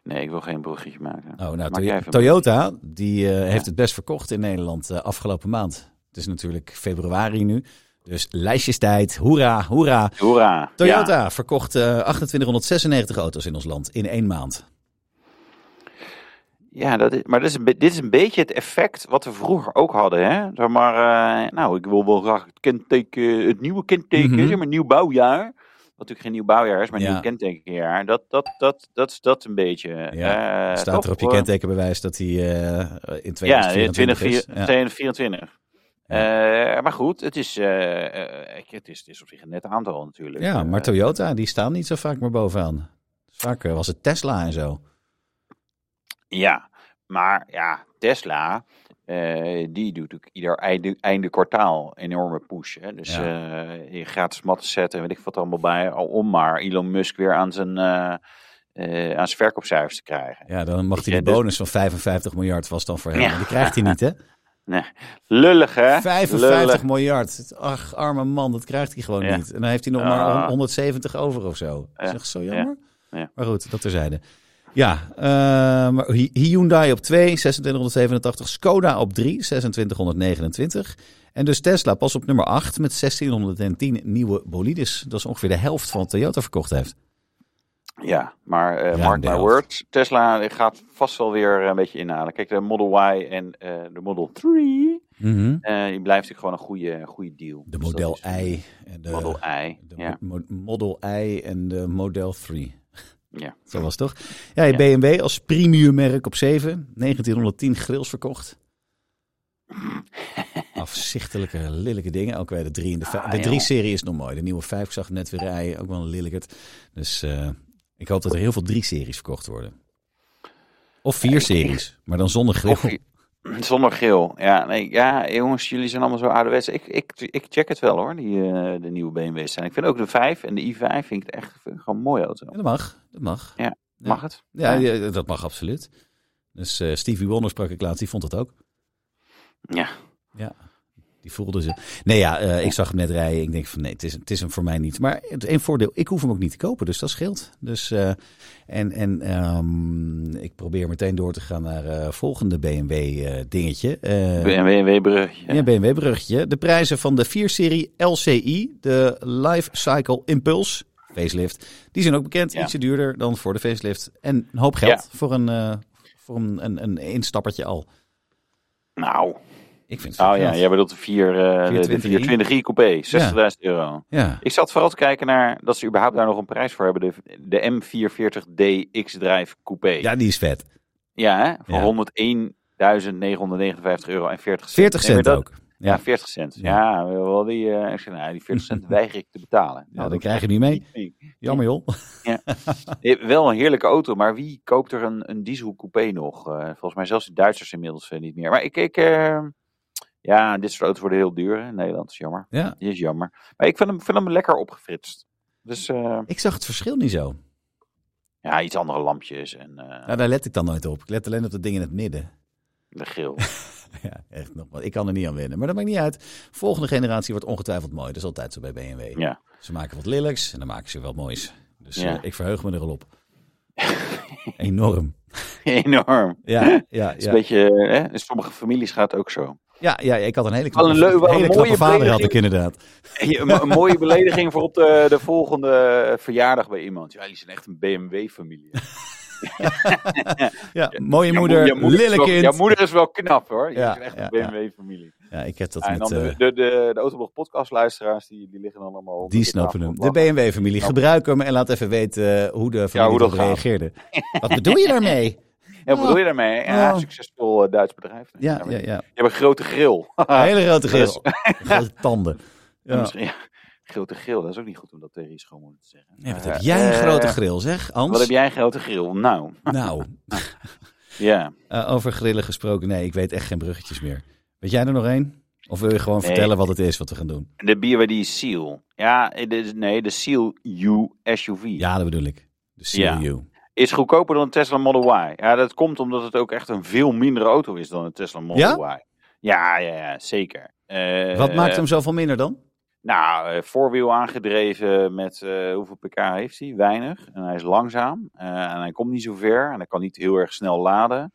Nee, ik wil geen bruggetje maken. Oh, nou, Toyota, die eh, heeft het best verkocht in Nederland eh, afgelopen maand. Het is natuurlijk februari nu. Dus lijstjestijd. Hoera, hoera. Hoera. Toyota verkocht eh 2896 auto's in ons land in één maand. Ja, dat is, maar dit is, een, dit is een beetje het effect wat we vroeger ook hadden. Hè? Zeg maar, eh, nou, ik wil wel graag het kenteken, het nieuwe kenteken, Mhm. zeg maar, nieuw bouwjaar. Wat natuurlijk geen nieuw bouwjaar is, maar Ja. nieuw kentekenjaar. Dat, dat, dat, dat, is dat een beetje. Ja, eh, Staat er op je kentekenbewijs dat hij in Ja, 2024 is. 20, 2024. Eh, maar goed, het is, eh, eh, het, is, het is op zich een net aantal natuurlijk. Ja, maar Toyota, die staan niet zo vaak meer bovenaan. Vaak was het Tesla en zo. Ja, maar ja, Tesla, die doet ook ieder einde, einde kwartaal enorme push. Hè? Dus Ja. je gratis matten zetten, weet ik wat allemaal bij, al om maar Elon Musk weer aan zijn, aan zijn verkoopcijfers te krijgen. Ja, dan mag Weet hij die dus- bonus van 55 miljard was dan voor hem. Ja. Die krijgt hij niet, hè? Nee, lullig hè? 55 Lullig. miljard. Ach, arme man, dat krijgt hij gewoon Ja. niet. En dan heeft hij nog Ah. maar 170 over of zo. Dat is Ja. echt zo jammer. Ja. Maar goed, dat terzijde. Ja, maar Hy- Hyundai op 2, 2687. Skoda op 3, 2629. En dus Tesla pas op nummer 8 met 1610 nieuwe bolides. Dat is ongeveer de helft van wat Toyota verkocht heeft. Ja, maar eh Ruim mark my words, Tesla gaat vast wel weer een beetje inhalen. Kijk, de Model Y en eh, de Model 3, Mhm. eh, die blijft natuurlijk gewoon een goede, goede deal. De Dus Model I. En de, Model I, de ja. mo- Model I en de Model 3. ja. Zo was het toch? Ja, je Ja. BMW als premium merk op 7. 1910 grills verkocht. Afzichtelijke, lelijke dingen. Ook weer de 3 en de 5. Ah, de joh. 3-serie is nog mooi. De nieuwe 5, ik zag net weer rijden. Ook wel een lelijkerd. Dus eh, ik hoop dat er heel veel 3-series verkocht worden. Of 4-series, maar dan zonder grill. Of, Zonder geel. Ja, nee, ja, jongens, jullie zijn allemaal zo ouderwets. Ik, ik, ik check het wel hoor, die, eh, de nieuwe BMW's zijn. Ik vind ook de 5 en de i5 vind ik het echt ik gewoon een mooie auto. Ja, dat mag. Dat mag. Ja. Mag het? Ja, ja, dat mag absoluut. Dus eh, Stevie Wonder sprak ik laatst, die vond het ook. Ja. Ja, die voelde ze. Nee, ja, eh, ik zag hem net rijden. Ik denk van nee, het is, het is hem voor mij niet. Maar het één voordeel, ik hoef hem ook niet te kopen, dus dat scheelt. Dus, eh, en en ehm, ik probeer meteen door te gaan naar eh volgende BMW dingetje. BMW bruggetje. ja, BMW bruggetje. De prijzen van de 4-serie LCI, de Life Cycle Impulse facelift, die zijn ook bekend. Ja. Ietsje duurder dan voor de facelift. En een hoop geld voor een, voor een, een, een instappertje al. Nou, Ik vind het veel ja, jij bedoelt de, 4, eh, de 420i. 420i coupé, 60.000 euro. Ja. Ik zat vooral te kijken naar dat ze überhaupt daar nog een prijs voor hebben. De, de M440D X-Drive coupé. ja, die is vet. Ja, hè? Voor Ja. 101.959 euro en 40 cent. 40 Nee, maar cent dat- ook. Ja, Ja. 40 cent. Ja. Ja, wel die, eh, ik zei, nou, die 40 cent weiger ik te betalen. Ja, Nou, dan dat krijg je niet mee. Jammer joh. Eh, Wel een heerlijke auto, maar wie koopt er een, een diesel coupé nog? Eh, volgens mij zelfs de Duitsers inmiddels niet meer. Maar ik, ik ja, dit soort auto's worden heel duur in Nederland. Is jammer. Ja. Die is jammer. Maar ik vind hem, vind hem lekker opgefritst. Dus eh, Ik zag het verschil niet zo. ja, iets andere lampjes en Nou, daar let ik dan nooit op. Ik let alleen op dat ding in het midden. de grill. Ja, echt nog. Ik kan er niet aan wennen. Maar dat maakt niet uit. Volgende generatie wordt ongetwijfeld mooi. Dat is altijd zo bij BMW. ja. Ze maken wat lelijks en dan maken ze wat moois. Dus Ja. eh, ik verheug me er al op. Enorm. Enorm. Ja, ja, Het is ja. een beetje, hè, in sommige families gaat het ook zo. Ja, ja, ik had een hele een knappe, wel een hele mooie knappe vader had ik inderdaad. Een, een mooie belediging voor op de, de volgende verjaardag bij iemand. Ja, jullie zijn echt een BMW-familie. Ja, mooie moeder, Jouw moeder, wel, kind. jouw moeder is wel knap hoor. Jullie Ja, zijn echt ja, een BMW-familie. Ja, ik heb dat en met... de, eh, de, de, de Autoblog podcastluisteraars, die, die liggen dan allemaal onder die snappen hem. De. BMW-familie. Gebruik hem en laat even weten eh, hoe de familie hoe dat reageerde. Wat bedoel je daarmee? Ja, wat bedoel je daarmee? Ja, Oh. succesvol eh, Duits bedrijf. Ja, ja, ja. Die hebben een grote grill. Een hele grote grill. Grote tanden. Ja. Grote grill, dat is ook niet goed om dat tegen je schoonmoeder te zeggen. Ja, wat heb jij een eh, grote grill, zeg, Ans? Wat heb jij een grote grill? Nou, Nou, ja. eh, over grillen gesproken. Nee, ik weet echt geen bruggetjes meer. Weet jij er nog één? Of wil je gewoon Nee. vertellen wat het is wat we gaan doen? De BYD Seal. Ja, nee, de Seal U SUV. Ja, dat bedoel ik. De Ja. CLU. Is goedkoper dan een Tesla Model Y. Ja, dat komt omdat het ook echt een veel mindere auto is dan een Tesla Model Y. Ja, ja, ja, zeker. Eh, Wat maakt hem zoveel minder dan? Nou, eh, voorwiel aangedreven met eh, hoeveel pk heeft hij? Weinig. En hij is langzaam. En hij komt niet zo ver. En hij kan niet heel erg snel laden.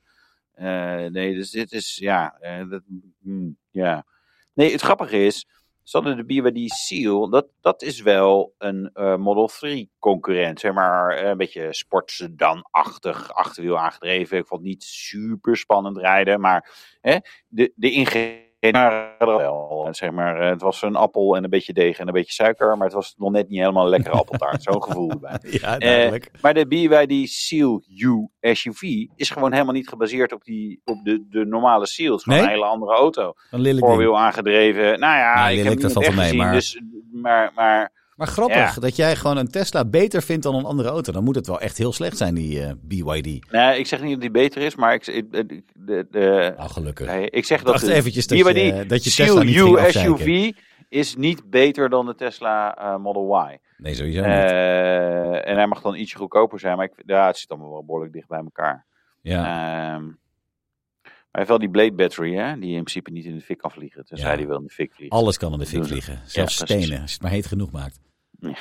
Nee, dus dit is, ja, dat, mm, ja. Nee, het grappige is, ze hadden de BYD Seal, dat, dat is wel een eh, Model 3 concurrent. Zeg maar eh, een beetje sportsedan-achtig, achterwiel aangedreven. Ik vond het niet super spannend rijden, maar hè, de, de ingrediënten waren er wel. Zeg maar, eh, het was een appel en een beetje deeg en een beetje suiker, maar het was nog net niet helemaal een lekkere appeltaart. Zo'n gevoel erbij. Ja, duidelijk. Maar de BYD Seal U SUV is gewoon helemaal niet gebaseerd op, die, op de, de normale Seal. Het is gewoon Nee? een hele andere auto. Een ding. Voorwiel aangedreven. Nou ja, Nou, ik heb valt niet echt mee, gezien. maar- Dus, maar, maar Maar grappig Ja. dat jij gewoon een Tesla beter vindt dan een andere auto. Dan moet het wel echt heel slecht zijn, die eh, BYD. nee, ik zeg niet dat die beter is, maar ik, ik, de, de, Nou, gelukkig. nee, ik zeg dat eventjes dat je, BYD dat je Tesla niet ging. SUV is niet beter dan de Tesla eh, Model Y. Nee, sowieso niet. Eh, en hij mag dan ietsje goedkoper zijn, maar ik, ja, het zit allemaal wel behoorlijk dicht bij elkaar. ja. Ehm, hij heeft wel die Blade Battery, hè, die in principe niet in de fik kan vliegen. Tenzij Ja. die wel in de fik vliegt. Alles kan in de fik vliegen. Zelfs Ja, stenen, als je het maar heet genoeg maakt.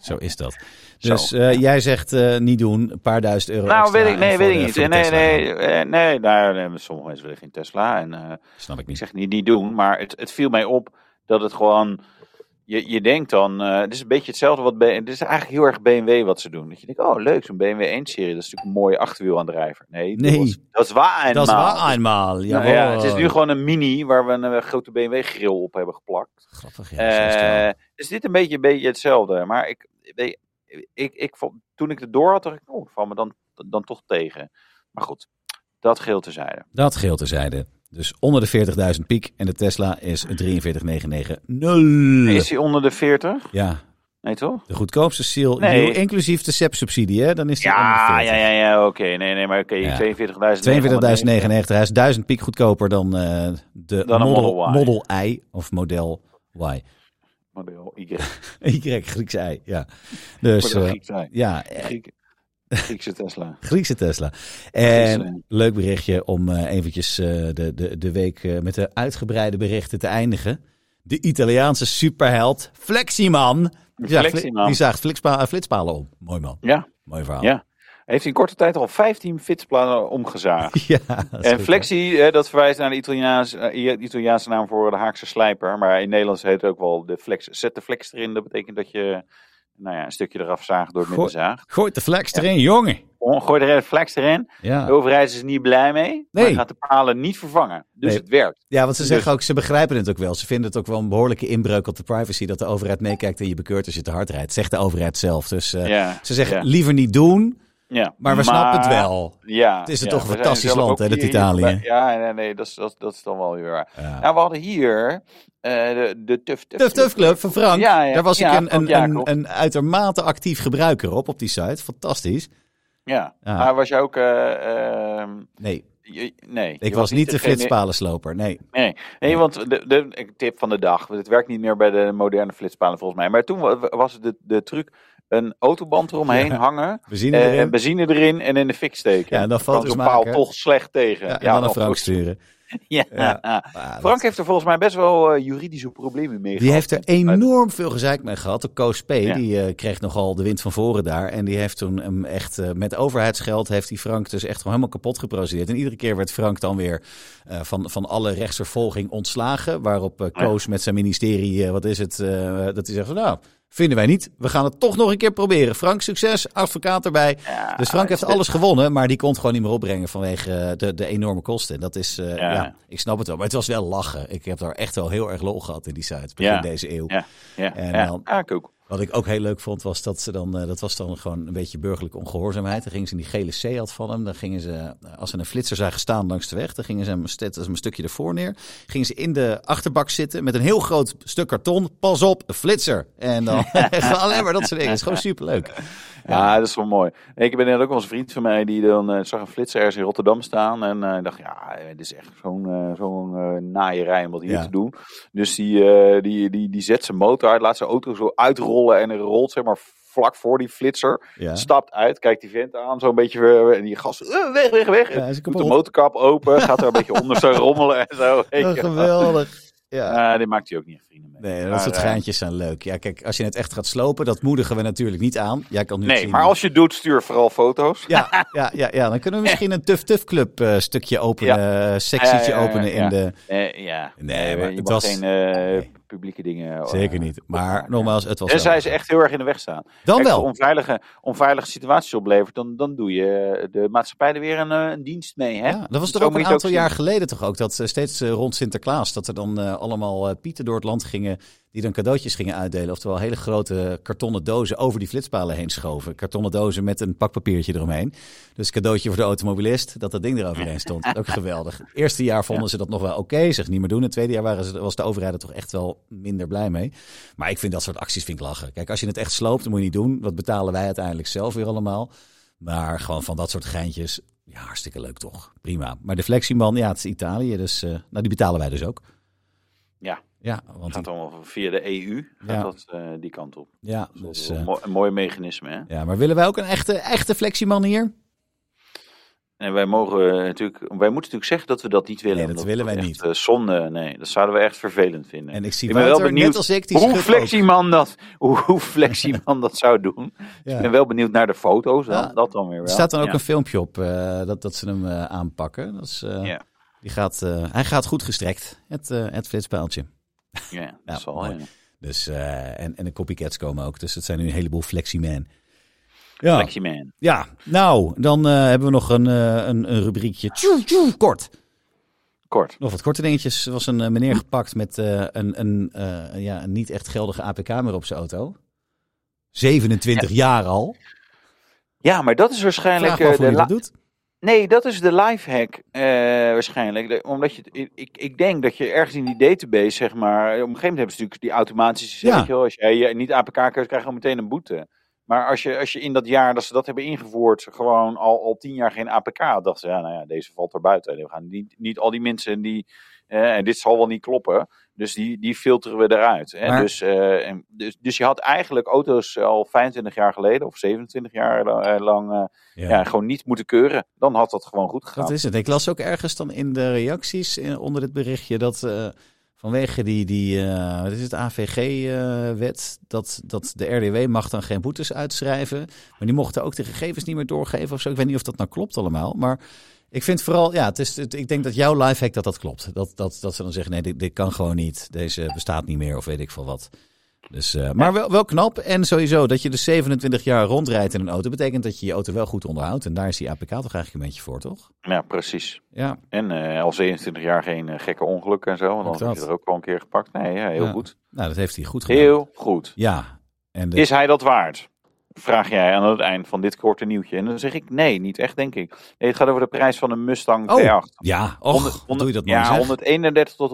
Zo is dat. Dus eh, jij zegt eh, niet doen, een paar duizend euro Nou, weet ik, nee, weet ik niet. Nee, nee, gaan. eh, nee, nou, nee, sommige mensen willen geen Tesla. En Snap ik ik niet. zeg niet, niet doen, maar het, het viel mij op dat het gewoon... Je, je denkt dan, eh het is een beetje hetzelfde wat... B- Het is eigenlijk heel erg BMW wat ze doen. Dat je denkt, oh leuk, zo'n BMW 1-serie, dat is natuurlijk een mooie achterwielaandrijver. Nee, Nee. Dat, is, dat is waar Dat is waar eenmaal. Ja, het is nu gewoon een mini waar we een eh, grote BMW-grill op hebben geplakt. Grappig, ja. zo is. Eh is dit een beetje, een beetje hetzelfde. Maar ik, ik, ik, vond- toen ik het door had, dacht ik, oh, val me dan, dan toch tegen. Maar goed, dat geheel terzijde. Dat geheel terzijde. Dus onder de 40.000 piek en de Tesla is 43.990. Is hij onder de 40? Ja, Nee, toch? De goedkoopste Seal Nee. Inclusief de SEP-subsidie, hè? Dan is die Ja, 41. ja, ja, ja, oké. Nee, nee, maar oké, Ja. 42.000. 42.099. Hij is 1000 piek goedkoper dan eh, de Dan model, Model I of model Y. Model Y. Y, Griekse I, ja. Dus eh, Grieks ja, eh, Griek- Griekse Tesla. Griekse Tesla. En Griekse. leuk berichtje om eh, eventjes eh, de, de, de week eh, met de uitgebreide berichten te eindigen. De Italiaanse superheld Fleximan. Die zaagt, Fleximan. die zaagt flitspa- flitspalen om. Mooi man. Ja, Mooi verhaal. ja. Hij heeft in korte tijd al 15 fitsplannen omgezaagd. Ja, En goed, Flexi, eh, dat verwijst naar de Italiaans, eh, Italiaanse naam voor de Haakse slijper. Maar in Nederlands heet het ook wel de flex. Zet de flex erin, dat betekent dat je nou ja, een stukje eraf zaagt door het middenzaag. Gooit de flex erin, jongen. Gooi er even flex erin. Ja. De overheid is er niet blij mee. Maar Nee. gaat de palen niet vervangen. Dus Nee. het werkt. Ja, want ze Dus- zeggen ook, ze begrijpen het ook wel. Ze vinden het ook wel een behoorlijke inbreuk op de privacy dat de overheid meekijkt en je bekeurt als je te hard rijdt. Zegt de overheid zelf. Dus eh, ja. ze zeggen liever niet doen, Ja. maar we snappen het wel. Ja, Het is ja, toch een zijn fantastisch land, ook hè, dat hier- Italië. hier- Ja, nee, nee, dat is, dat, dat is dan wel weer waar. Ja. Nou, we hadden hier eh, de, de Tuf Tuf Tuf Tuf Club van Frank. Ja, ja. Daar was ik een, een, een, een uitermate actief gebruiker op, op die site. Fantastisch. Ja. Maar was je ook... eh, ehm, Nee, je- nee. ik je was niet de flitspalensloper. Nee. Nee, nee, Nee. want de, de tip van de dag. Het werkt niet meer bij de moderne flitspalen volgens mij. Maar toen wa- was het de, de truc een autoband eromheen Ja. hangen. Benzine eh, erin. benzine erin en in de fik steken. Ja, en dan kan foto's zo'n paal toch slecht tegen. Ja, en dan naar of- Frank sturen. Ja. Frank heeft er volgens mij best wel eh, juridische problemen mee Die gehad. heeft er enorm veel gezeik mee gehad. De Koos P. Ja. die eh, kreeg nogal de wind van voren daar. En die heeft toen hem echt met overheidsgeld heeft die Frank dus echt gewoon helemaal kapot geprocedeerd. En iedere keer werd Frank dan weer van, van alle rechtsvervolging ontslagen. Waarop Koos met zijn ministerie, wat is het, dat hij zegt van nou, vinden wij niet. We gaan het toch nog een keer proberen. Frank, succes, advocaat erbij. Ja, Dus Frank heeft alles gewonnen, maar die kon het gewoon niet meer opbrengen vanwege eh, de, de enorme kosten. En dat is, eh, ja. Ja. ik snap het wel. Maar het was wel lachen. Ik heb daar echt wel heel erg lol gehad in die site, begin Ja. deze eeuw. Ja, ja, En ja. dan- Ja, ik ook. Wat ik ook heel leuk vond, was dat ze dan, eh, dat was dan gewoon een beetje burgerlijke ongehoorzaamheid. Dan gingen ze in die gele Seat van hem, dan gingen ze, eh, als ze een flitser zagen staan langs de weg, dan gingen ze hem een stukje ervoor neer. Gingen ze in de achterbak zitten met een heel groot stuk karton. Pas op, een flitser. En dan alleen maar dat soort dingen. Het is gewoon superleuk. Ja, dat is wel mooi. Ik ben net ook een vriend van mij die dan eh, zag een flitser ergens in Rotterdam staan. En eh, dacht, ja, dit is echt zo'n eh, zo'n naaierij om wat hier Ja. te doen. Dus die, die, die, die zet zijn motor uit, laat zijn auto zo uitrollen en hij rolt zeg maar vlak voor die flitser. Ja. Stapt uit, kijkt die vent aan, zo een beetje en die gast, eh, weg, weg, weg. Ja, Doet de motorkap open, gaat er een beetje onder zo rommelen en zo. geweldig. Ja. Die maakt hij ook niet echt vrienden. Nee, dat Maar, soort eh, geintjes zijn leuk. Ja, kijk, als je het echt gaat slopen, dat moedigen we natuurlijk niet aan. Jij kan nu Nee, zien- maar als je doet, stuur vooral foto's. Ja, ja, ja, ja, dan kunnen we misschien een Tuf Tuf Club eh, stukje openen, eh, sectietje Ja, ja, ja, openen ja. in de... Eh, ja, Nee, maar je het was- geen eh, nee. publieke dingen. eh, Zeker niet. Maar nogmaals, het was En zij ze echt heel erg in de weg staan. Dan Kijk, wel. Als onveilige, onveilige situaties oplevert, dan, dan doe je de maatschappij er weer een, eh, een dienst mee. Hè? Ja, dat was toch ook een aantal jaar geleden toch ook, dat eh, steeds eh, rond Sinterklaas, dat er dan eh, allemaal eh, pieten door het land gingen, die dan cadeautjes gingen uitdelen. Oftewel hele grote kartonnen dozen over die flitspalen heen schoven. Kartonnen dozen met een pakpapiertje eromheen. Dus cadeautje voor de automobilist, dat dat ding eroverheen stond. Ook geweldig. Het eerste jaar vonden ze dat nog wel oké, zich niet meer doen. Het tweede jaar waren ze, was de overheid er toch echt wel minder blij mee. Maar ik vind dat soort acties vind ik lachen. Kijk, als je het echt sloopt, dan moet je niet doen. Wat betalen wij uiteindelijk zelf weer allemaal? Maar gewoon van dat soort geintjes, ja, hartstikke leuk toch. Prima. Maar de Flexieman, ja, het is Italië, dus eh, nou, die betalen wij dus ook. Ja. Ja, want gaat die- allemaal via de EU gaat Ja. dat, eh, die kant op. ja, Dat is dus, eh, een, mooi, een mooi mechanisme. Hè? ja, maar willen wij ook een echte, echte Flexieman hier? En wij mogen eh, natuurlijk, wij moeten natuurlijk zeggen dat we dat niet willen. Nee, dat willen wij niet. zonde, nee, dat zouden we echt vervelend vinden. En ik zie Ik ben wel benieuwd net als ik, die hoe ook. flexieman dat, hoe, hoe flexieman dat zou doen. Ja. Ik ben wel benieuwd naar de foto's dan. Ja. Dat dan weer wel. Er staat dan ook Ja. een filmpje op dat, dat ze hem aanpakken. Dat is, die gaat, hij gaat goed gestrekt, het, het Ja, dat mooi. ja. Dus, eh, en, en de copycats komen ook. Dus het zijn nu een heleboel Flexieman. Ja. Flexieman. Ja, nou, dan eh, hebben we nog een, eh, een, een rubriekje. Tjoe, tjoe, kort. Kort. Nog wat korte dingetjes. Er was een meneer gepakt met een, een, ja, een niet echt geldige APK-nummer op zijn auto. 27 jaar al. Ja, maar dat is waarschijnlijk de hij dat doet. Nee, dat is de lifehack eh waarschijnlijk. Omdat je, ik- ik, denk dat je ergens in die database, zeg maar... Op een gegeven moment hebben ze natuurlijk die automatische... Ja. Als jij je niet APK keuze krijg je al meteen een boete. Maar als je, als je in dat jaar dat ze dat hebben ingevoerd... gewoon al, al tien jaar geen APK had... dachten ze, ja, nou ja, deze valt er buiten. We gaan niet, niet al die mensen die... eh, en dit zal wel niet kloppen. Dus die, die filteren we eruit. Hè? Maar- Dus, eh, en, dus, dus je had eigenlijk auto's al 25 jaar geleden... of 27 jaar eh, lang... eh, Ja. ja, gewoon niet moeten keuren. Dan had dat gewoon goed gegaan. Dat is het. Ik las ook ergens dan in de reacties in- onder dit berichtje dat vanwege die, die wat is het, AVG-wet, dat, dat de RDW mag dan geen boetes uitschrijven. Maar die mochten ook de gegevens niet meer doorgeven of zo. Ik weet niet of dat nou klopt allemaal. Maar ik vind vooral, ja, het is, het, ik denk dat jouw lifehack dat dat klopt. Dat, dat, dat ze dan zeggen, nee, dit, dit kan gewoon niet. Deze bestaat niet meer of weet ik veel wat. Dus, eh, maar wel, wel knap. En sowieso dat je dus 27 jaar rondrijdt in een auto, betekent dat je je auto wel goed onderhoudt. En daar is die APK toch eigenlijk een beetje voor, toch? Ja, precies. Ja, En eh, al 27 jaar geen eh, gekke ongelukken en zo. Want dan heb je er ook wel een keer gepakt. Nee, ja, heel Ja. goed. nou dat heeft hij goed gedaan. Heel goed. Ja. En de- Is hij dat waard? Vraag jij aan het eind van dit korte nieuwtje. En dan zeg ik nee, niet echt, denk ik. Nee, het gaat over de prijs van een Mustang Oh, V8. ja, och, 100 wat doe je dat mooi ja, zeg. 131 tot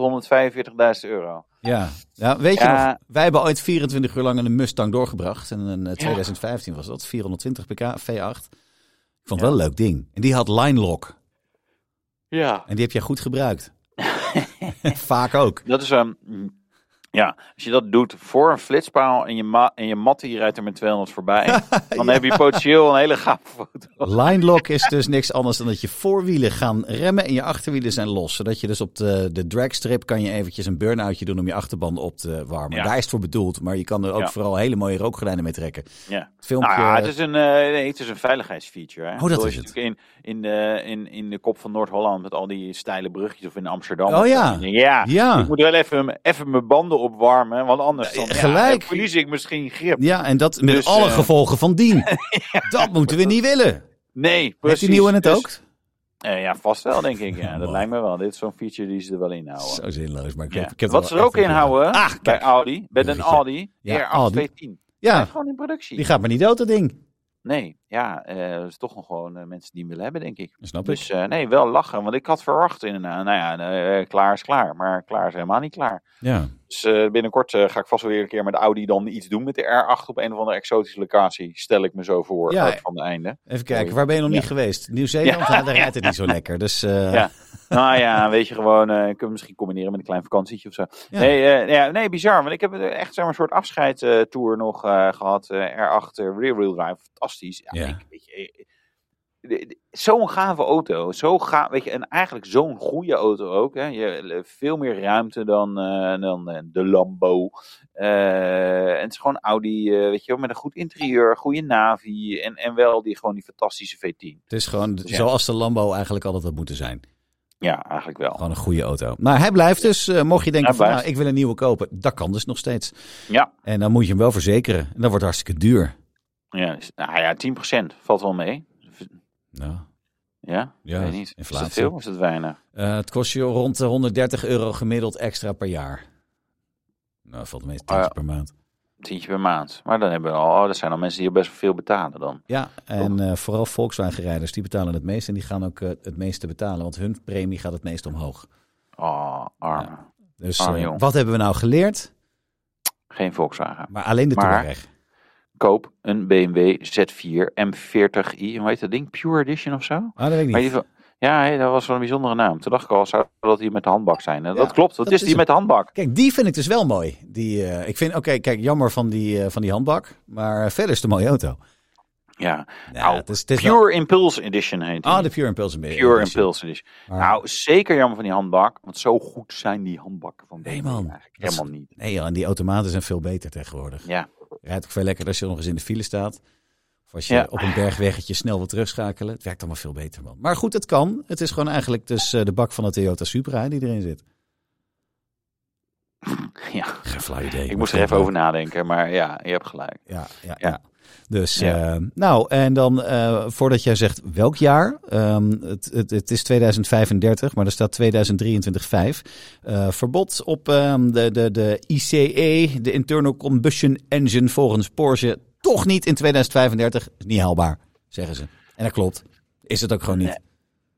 145.000 euro. Ja. ja, weet je Ja. nog, wij hebben ooit 24 uur lang in een Mustang doorgebracht. En in eh, 2015 was dat, 420 pk, V8. Ik vond het wel een leuk ding. En die had line lock. Ja. En die heb jij goed gebruikt. Vaak ook. Dat is een. Ja, als je dat doet voor een flitspaal en je, ma en je mat die rijdt er met 200 voorbij, dan heb je potentieel een hele gave foto. Line lock is dus niks anders dan dat je voorwielen gaan remmen en je achterwielen zijn los. Zodat je dus op de, de dragstrip kan je eventjes een burn-outje doen om je achterband op te warmen. Ja. Daar is het voor bedoeld, maar je kan er ook Ja. vooral hele mooie rookgordijnen mee trekken. Ja. Het filmpje... Nou het is een, eh, nee, het is een veiligheidsfeature. Hè? Oh, dat is het. In, in, de, in, in de kop van Noord-Holland met al die steile bruggetjes of in Amsterdam. Oh ja. Ja, Ja. ik moet wel even, even mijn banden opwarmen, want anders dan, gelijk. Ja, verlies ik misschien grip. Ja, en dat met Dus, alle eh, gevolgen van dien. Dat moeten we niet willen. Nee, Heeft precies. die nieuw in het Dus- ook? eh, ja, vast wel, denk ik. Ja, dat lijkt me wel. Dit is zo'n feature die ze er wel in houden. Zo zinloos, maar ik Ja. heb, ik heb Wat ze er ook in houden Ah, bij. Audi, bij een. Audi, Ja, R8 Audi. 210. Ja, Gewoon in productie. die gaat maar niet dood, dat ding. Nee, ja, eh dat is toch nog gewoon eh, mensen die hem willen hebben, denk ik. Snap ik. Dus nee, wel lachen. Want ik had verwacht inderdaad, nou ja, klaar is klaar. Maar klaar is helemaal niet klaar. Ja. Dus binnenkort ga ik vast wel weer een keer met Audi dan iets doen met de R8 op een of andere exotische locatie. Stel ik me zo voor Ja. van de einde. Even kijken, waar ben je nog niet geweest? Nieuw-Zeeland, Ja. Daar rijdt het niet zo lekker. Dus Ja. Nou ja, weet je gewoon, eh kunnen we misschien combineren met een klein vakantietje of zo. Ja. Nee, eh, ja, nee, bizar. Want ik heb eh, echt zeg maar, een soort afscheidstour nog eh, gehad. eh, R8 eh, Rear Wheel Drive, fantastisch. Ja. Ik, weet je, eh, Zo'n gave auto. Zo ga, weet je, en eigenlijk zo'n goede auto ook. Hè. Je, eh, veel meer ruimte dan, eh, dan eh, de Lambo. Eh, en het is gewoon Audi, eh, weet je met een goed interieur, goede navi. En, en wel die, gewoon die fantastische V10. het is gewoon Ja. zoals de Lambo eigenlijk altijd had moeten zijn. Ja, eigenlijk wel. Gewoon een goede auto. Maar hij blijft dus, eh, mocht je denken van nou, ik wil een nieuwe kopen. Dat kan dus nog steeds. Ja. En dan moet je hem wel verzekeren. En dat wordt hartstikke duur. Ja, nou ja, 10% valt wel mee. Nou, Ja? Ja, Ik weet niet. Is inflatie. dat veel of is dat weinig? eh, het kost je rond de 130 euro gemiddeld extra per jaar. Nou, valt meestal tientje ja. per maand. Tientje per maand. Maar dan hebben we al, oh, dat zijn al mensen die best wel veel betalen dan. Ja, en eh, vooral Volkswagen-rijders, die betalen het meest. En die gaan ook eh, het meeste betalen, want hun premie gaat het meest omhoog. Oh, arme. Dus Arme eh, wat hebben we nou geleerd? Geen Volkswagen. Maar alleen de Maar- Touareg. Koop een BMW Z4 M40i. Hoe heet dat ding? Pure Edition of zo? Ah, dat weet ik Maar niet. Ja, hé, dat was wel een bijzondere naam. Toen dacht ik al, zou dat die met de handbak zijn? En Ja, dat klopt, dat, dat is is die met de handbak. Kijk, die vind ik dus wel mooi. Die, eh, ik vind, oké, kijk, jammer van die, eh, van die handbak. Maar verder is een mooie auto. Ja, Ja, Nou, het is, het is wel- Pure Impulse Edition heet. Ah, de Pure Impulse. Pure Impulse Edition. Nou, zeker jammer van die handbak. Want zo goed zijn die handbakken van Nee, man. eigenlijk helemaal niet. Nee, en die automaten zijn veel beter tegenwoordig. Ja, Rijdt ook veel lekkerder als je nog eens in de file staat. Of als je Ja. op een bergweggetje snel wil terugschakelen. Het werkt allemaal veel beter, man. Maar goed, het kan. Het is gewoon eigenlijk dus eh, de bak van de Toyota Supra die erin zit. ja. Geen flauw idee. ik moest er even over nadenken. Maar ja, je hebt gelijk. Ja, ja, Ja. ja. Dus, Ja. eh, nou, en dan eh, voordat jij zegt welk jaar. ehm, het, het, het is 2035, maar er staat 2023-5. Eh, verbod op ehm, de, de, de ICE, de Internal Combustion Engine, volgens Porsche. Toch niet in 2035. Is niet haalbaar, zeggen ze. En dat klopt. Is het ook gewoon niet.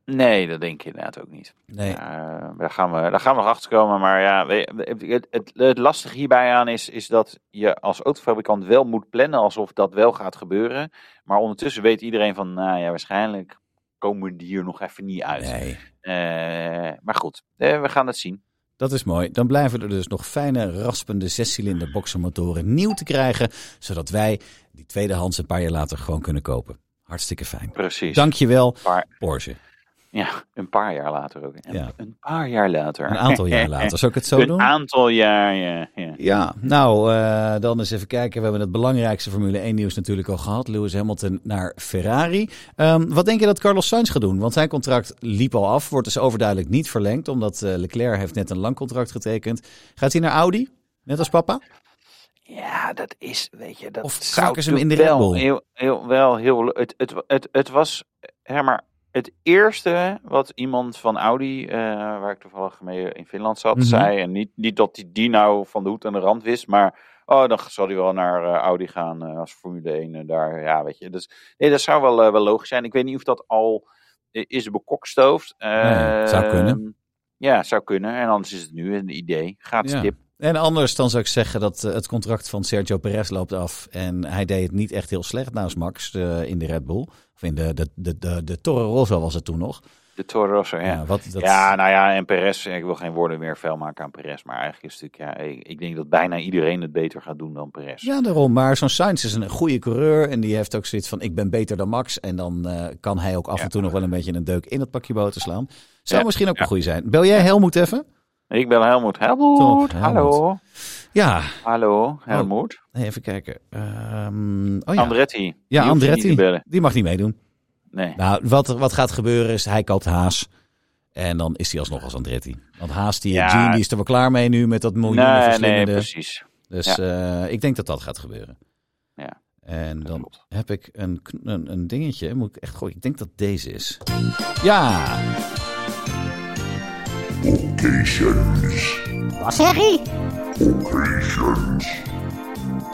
Nee, dat denk ik inderdaad ook niet. Nee. Eh, daar, gaan we, daar gaan we nog achter komen. Maar ja, het, het, het lastige hierbij aan is, is dat je als autofabrikant wel moet plannen alsof dat wel gaat gebeuren. Maar ondertussen weet iedereen van, nou ja, waarschijnlijk komen we hier nog even niet uit. nee. Eh, maar goed, eh, we gaan het zien. Dat is mooi. Dan blijven er dus nog fijne, raspende zescilinder boxermotoren nieuw te krijgen. Zodat wij die tweedehands een paar jaar later gewoon kunnen kopen. Hartstikke fijn. Precies. Dankjewel, paar, Porsche. Ja, een paar jaar later ook. Een, Ja. een paar jaar later. Een aantal jaar later. Zal ik het zo een doen? aantal jaar, ja. ja. Ja, nou, eh, dan eens even kijken. We hebben het belangrijkste Formule 1 nieuws natuurlijk al gehad. Lewis Hamilton naar Ferrari. Ehm, wat denk je dat Carlos Sainz gaat doen? Want zijn contract liep al af. Wordt dus overduidelijk niet verlengd. Omdat eh, Leclerc heeft net een lang contract getekend. Gaat hij naar Audi? Net als papa? Ja, dat is, weet je, dat Of zou ze hem in de Red Bull? Heel, heel, wel heel, het, het, het, het was, hè, maar het eerste wat iemand van Audi, eh, waar ik toevallig mee in Finland zat, Mhm. zei, en niet, niet dat hij die nou van de hoed aan de rand wist, maar oh, dan zal hij wel naar eh, Audi gaan eh, als Formule 1 eh, daar, ja, weet je. Dus nee, dat zou wel, wel logisch zijn. Ik weet niet of dat al is bekokstoofd. Nee, zou kunnen. Ehm, Ja, zou kunnen. En anders is het nu een idee. Gratis Ja. tip. En anders dan zou ik zeggen dat eh, het contract van Sergio Perez loopt af. En hij deed het niet echt heel slecht naast Max eh, in de Red Bull. Of in de, de, de, de, de Toro Rosso was het toen nog. De Toro Rosso, ja. Ja, wat, dat, Ja, nou ja, en Perez, ik wil geen woorden meer vuil maken aan Perez, maar eigenlijk is het natuurlijk, ja, ik, denk dat bijna iedereen het beter gaat doen dan Perez. Ja, daarom. Maar zo'n Sainz is een goede coureur. En die heeft ook zoiets van, ik ben beter dan Max. En dan eh, kan hij ook af en toe nog wel een beetje een deuk in het pakje boter slaan. Zou Ja, misschien ook een goede zijn. Bel jij Helmoet even? Ik ben Helmoet. Helmoet, Top, hallo. Ja, Hallo, Helmoet. nee, even kijken. Ehm, oh ja, Andretti. ja Die Andretti. Die mag niet meedoen. Nee. Nou, wat, wat gaat gebeuren is, hij koopt Haas. En dan is hij alsnog als Andretti. Want Haas, die, Ja. Gene, die is er wel klaar mee nu met dat miljoenen nee, nee, precies. Dus eh, ik denk dat dat gaat gebeuren. Ja, En dan klopt. heb ik een, een, een dingetje. Moet ik echt gooien. Ik denk dat deze is. Ja! Wat zeg je?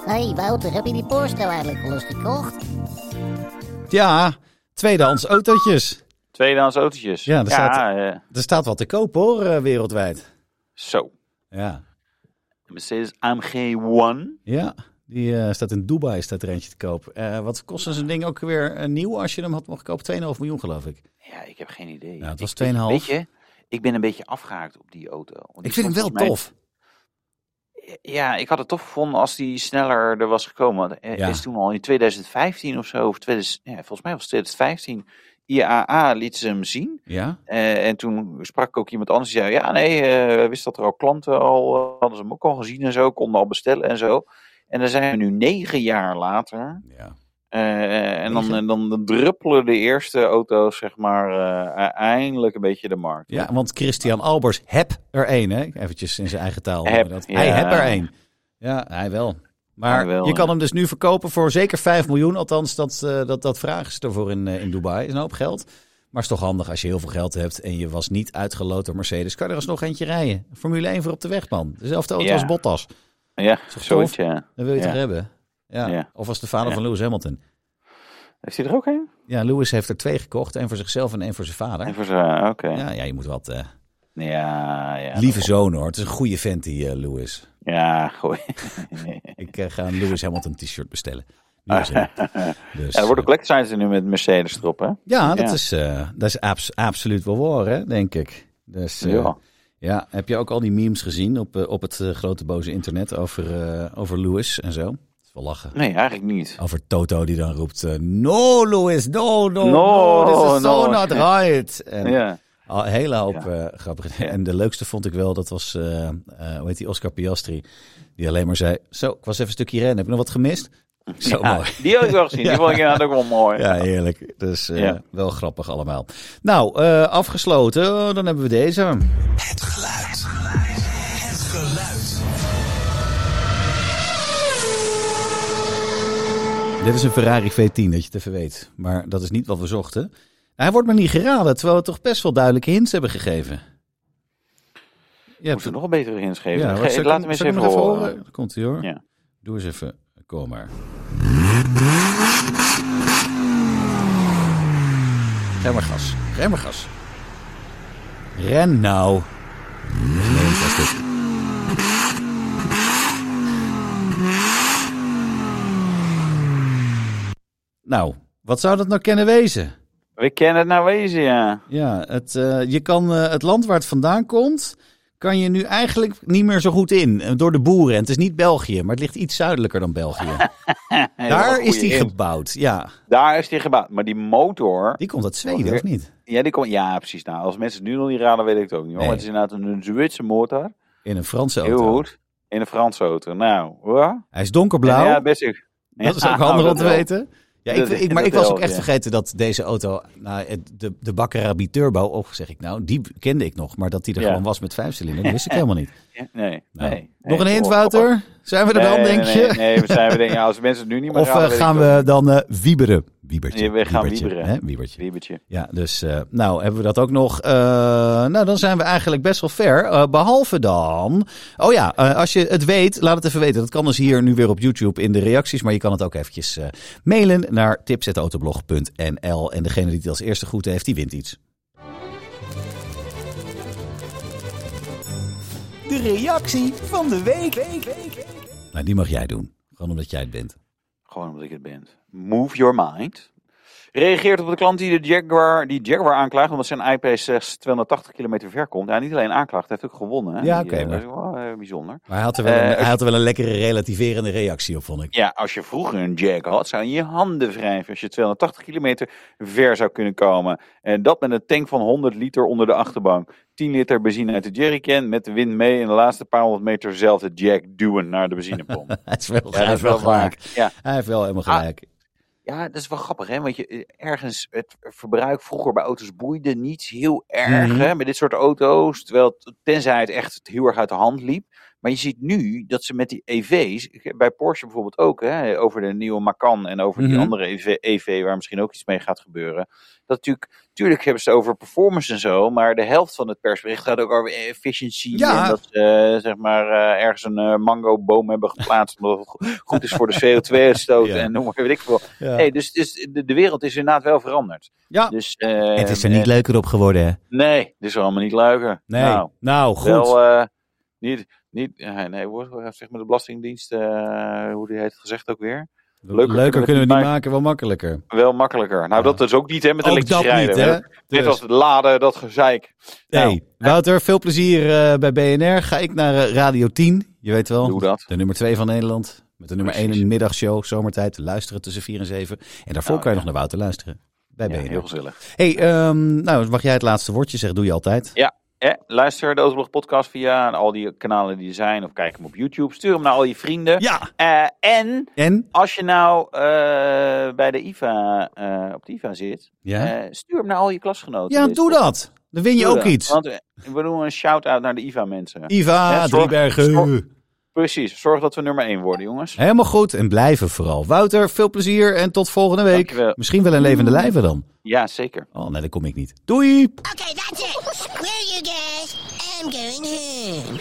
Hé hey Wouter, heb je die Porsche nou eigenlijk wel eens gekocht? Ja! Tweedehands autootjes. Tweedehands autootjes. Ja, er staat- eh, Er staat wat te koop hoor, eh, wereldwijd. zo. Ja. De Mercedes AMG One. Ja. Die eh, staat in Dubai, staat er eentje te koop. Eh, wat kost zo'n ding ook weer nieuw als je hem had mogen kopen? 2,5 miljoen geloof ik. Ja, ik heb geen idee. Nou, het was Ik- weet- 2,5. Weet je, ik ben een beetje afgehaakt op die auto. Ik vind hem wel mij- tof. Ja, ik had het tof gevonden als die sneller er was gekomen. Er Ja. is toen al in 2015 of zo, of 2000, ja, volgens mij was het 2015, IAA liet ze hem zien. Ja? Eh, en toen sprak ook iemand anders die zei, ja nee, eh, we wisten dat er al klanten al, eh, hadden ze hem ook al gezien en zo, konden al bestellen en zo. En dan zijn we nu negen jaar later. Ja. Eh, en dan, en dan druppelen de eerste auto's, zeg maar, eh, eindelijk een beetje de markt. Ja, want Christian Albers heb er één, hè? Eventjes in zijn eigen taal. Heb, dat. ja. Hij heb er één. Ja, hij wel. Maar wel, je kan ja. hem dus nu verkopen voor zeker 5 miljoen. Althans, dat, eh, dat, dat vragen ze ervoor in, eh, in Dubai. is een hoop geld. Maar het is toch handig als je heel veel geld hebt en je was niet uitgeloot door Mercedes. Kan er alsnog eentje rijden. Formule 1 voor op de weg, man. Dezelfde auto Ja. als Bottas. Ja, zoiets, ja. Dat wil je toch hebben? Ja. Ja. Of als de vader Ja. van Lewis Hamilton. Heeft hij er ook een? Ja, Lewis heeft er twee gekocht. één voor zichzelf en één voor zijn vader. En voor zijn, oké. Ja. Ja, ja, je moet wat... eh, Ja, ja. lieve zoon hoor. Het is een goede vent die eh, Lewis. Ja, gooi. Ik eh, ga een Lewis Hamilton t-shirt bestellen. Dus, Ja, er worden eh, collectors zijn nu met Mercedes erop, hè? ja, dat ja. is, dat is abs- absoluut wel waar, hè, denk ik. Dus, Ja. ja. heb je ook al die memes gezien op, op het grote boze internet over, over Lewis en zo? Wel lachen. Nee, eigenlijk niet. Over Toto die dan roept, eh, no Lewis, no, no, no, No, this is so no." not right. En Ja. al een hele hoop Ja. eh, grappige En de leukste vond ik wel, dat was, eh, eh, hoe heet die, Oscar Piastri. Die alleen maar zei, zo, ik was even een stukje rennen, heb je nog wat gemist? Zo Ja, mooi. Die had ik wel gezien. Die vond ik inderdaad ook wel mooi. Ja, heerlijk. Dus eh, Ja. wel grappig allemaal. Nou, eh, afgesloten. Oh, dan hebben we deze. Het geluid. Dit is een Ferrari V10, dat je het even weet. Maar dat is niet wat we zochten. Hij wordt maar niet geraden, terwijl we toch best wel duidelijke hints hebben gegeven. Ja, Moeten we nog een betere hints geven? ja, Ge- Laat hem- eens even nog horen. Komt hij hoor. Ja. Doe eens even. Kom maar. Geef maar gas. Geef maar gas. Ren nou. Nee, Nou, wat zou dat nou kunnen wezen? We kennen het nou wezen, ja. Ja, het, eh, je kan eh, het land waar het vandaan komt, kan je nu eigenlijk niet meer zo goed in. eh, Door de boeren. En het is niet België, maar het ligt iets zuidelijker dan België. Daar is die gebouwd. gebouwd, ja. Daar is die gebouwd. Maar die motor, Die komt uit Zweden, of niet? ja, die komt, ja, precies. Nou, als mensen het nu nog niet raden, weet ik het ook niet. Nee. Maar het is inderdaad een Zweedse motor. In een Franse Heel auto. goed. In een Franse auto. Nou, hoor. Hij is donkerblauw. Ja, best ook. Dat is ook handig om te wel. Ja, ik, ik, maar ik was ook echt vergeten dat deze auto, nou, de, de Turbo, of zeg ik nou, die kende ik nog. Maar dat die er Ja. gewoon was met vijf cilinder, dat wist ik helemaal niet. Nee, Nou, nee. nog een hint, Wouter? Zijn we er nee, denk je? Nee, we zijn we denken, ja, als mensen het nu niet meer Of eh, gaan ook we dan eh wieberen? Wiebertje. We gaan Wiebertje, wieberen. Hè? Wiebertje. Ja, dus eh, nou hebben we dat ook nog. Eh, nou, dan zijn we eigenlijk best wel ver. Eh, behalve dan. Oh ja, eh, als je het weet, laat het even weten. Dat kan dus hier nu weer op YouTube in de reacties. Maar je kan het ook eventjes eh, mailen naar tips.autoblog.nl. En degene die het als eerste goed heeft, die wint iets. De reactie van de week. Nou, die mag jij doen. Gewoon omdat jij het bent. Gewoon omdat ik het ben. Move your mind. Reageert op de klant die de Jaguar, die Jaguar aanklaagt, omdat zijn IP slechts 280 kilometer ver komt. Ja, niet alleen aanklaagt, hij heeft ook gewonnen. Hè? Ja, oké, eh, maar- Dat is wel eh, bijzonder. Maar hij had, er wel een, Eh, hij had er wel een lekkere relativerende reactie op, vond ik. Ja, als je vroeger een Jag had, zou je je handen wrijven als je 280 kilometer ver zou kunnen komen. En dat met een tank van 100 liter onder de achterbank. 10 liter benzine uit de jerrycan, met de wind mee en de laatste paar honderd meter zelf de Jag duwen naar de benzinepomp. Hij, is wel, Ja, dat is wel waar. gelijk. Ja. Hij heeft wel helemaal Ah, gelijk. Ja, dat is wel grappig, hè? Want je, eh, ergens, het verbruik vroeger bij auto's boeide niet heel erg, Mhm. hè? Met dit soort auto's. Terwijl, tenzij het echt heel erg uit de hand liep. Maar je ziet nu dat ze met die EV's, bij Porsche bijvoorbeeld ook, hè? Over de nieuwe Macan en over die Mhm. andere EV, EV, waar misschien ook iets mee gaat gebeuren. Dat natuurlijk, natuurlijk hebben ze het over performance en zo, maar de helft van het persbericht gaat ook over efficiency. Ja. En dat ze, eh, zeg maar, eh, ergens een eh, mango-boom hebben geplaatst, omdat het go- goed is voor de CO2-uitstoot Ja. en noem maar, weet ik veel. Ja. Hey, dus, dus de, de wereld is inderdaad wel veranderd. Ja. Dus, het is er niet leuker op geworden, hè? Nee, dit is allemaal niet leuker. Nee. Nou, Nou, goed. wel, niet, niet, eh, nee, hoe- zeg maar de Belastingdienst, eh, hoe die heeft het gezegd ook weer. leuker, leuker kunnen we niet maken, wel makkelijker. Wel makkelijker. Nou, Ja. dat is ook niet, hè, met Ook elektrisch dat rijden. niet, hè? Net Dus- als laden, dat gezeik. Hey, Nou, Wouter, veel plezier eh, bij BNR. Ga ik naar Radio 10. Je weet wel, Doe dat. de nummer 2 van Nederland. Met de nummer 1 in de middagshow, zomertijd. Luisteren tussen 4 en 7. En daarvoor Nou, kan je ja. nog naar Wouter luisteren. Bij Ja, BNR. heel gezellig. Hey, ehm, nou, mag jij het laatste woordje zeggen? Doe je altijd. Eh, luister de Autoblog podcast via al die kanalen die er zijn. Of kijk hem op YouTube. Stuur hem naar al je vrienden. Ja. Eh, en En? als je nou eh, bij de IVA, eh, op de IVA zit. Ja, stuur hem naar al je klasgenoten. ja Deze doe dat. Dan win je Doe ook dat. iets. Want we doen een shout-out naar de IVA-mensen. Iva, Ja, Driebergen. Precies, zorg dat we nummer 1 worden, jongens. Helemaal goed. En blijven vooral. Wouter, veel plezier en tot volgende week. Dankjewel. Misschien wel een levende lijven dan. Ja, zeker. Oh, nee, dat kom ik niet. Doei! Okay, guys. I'm going home.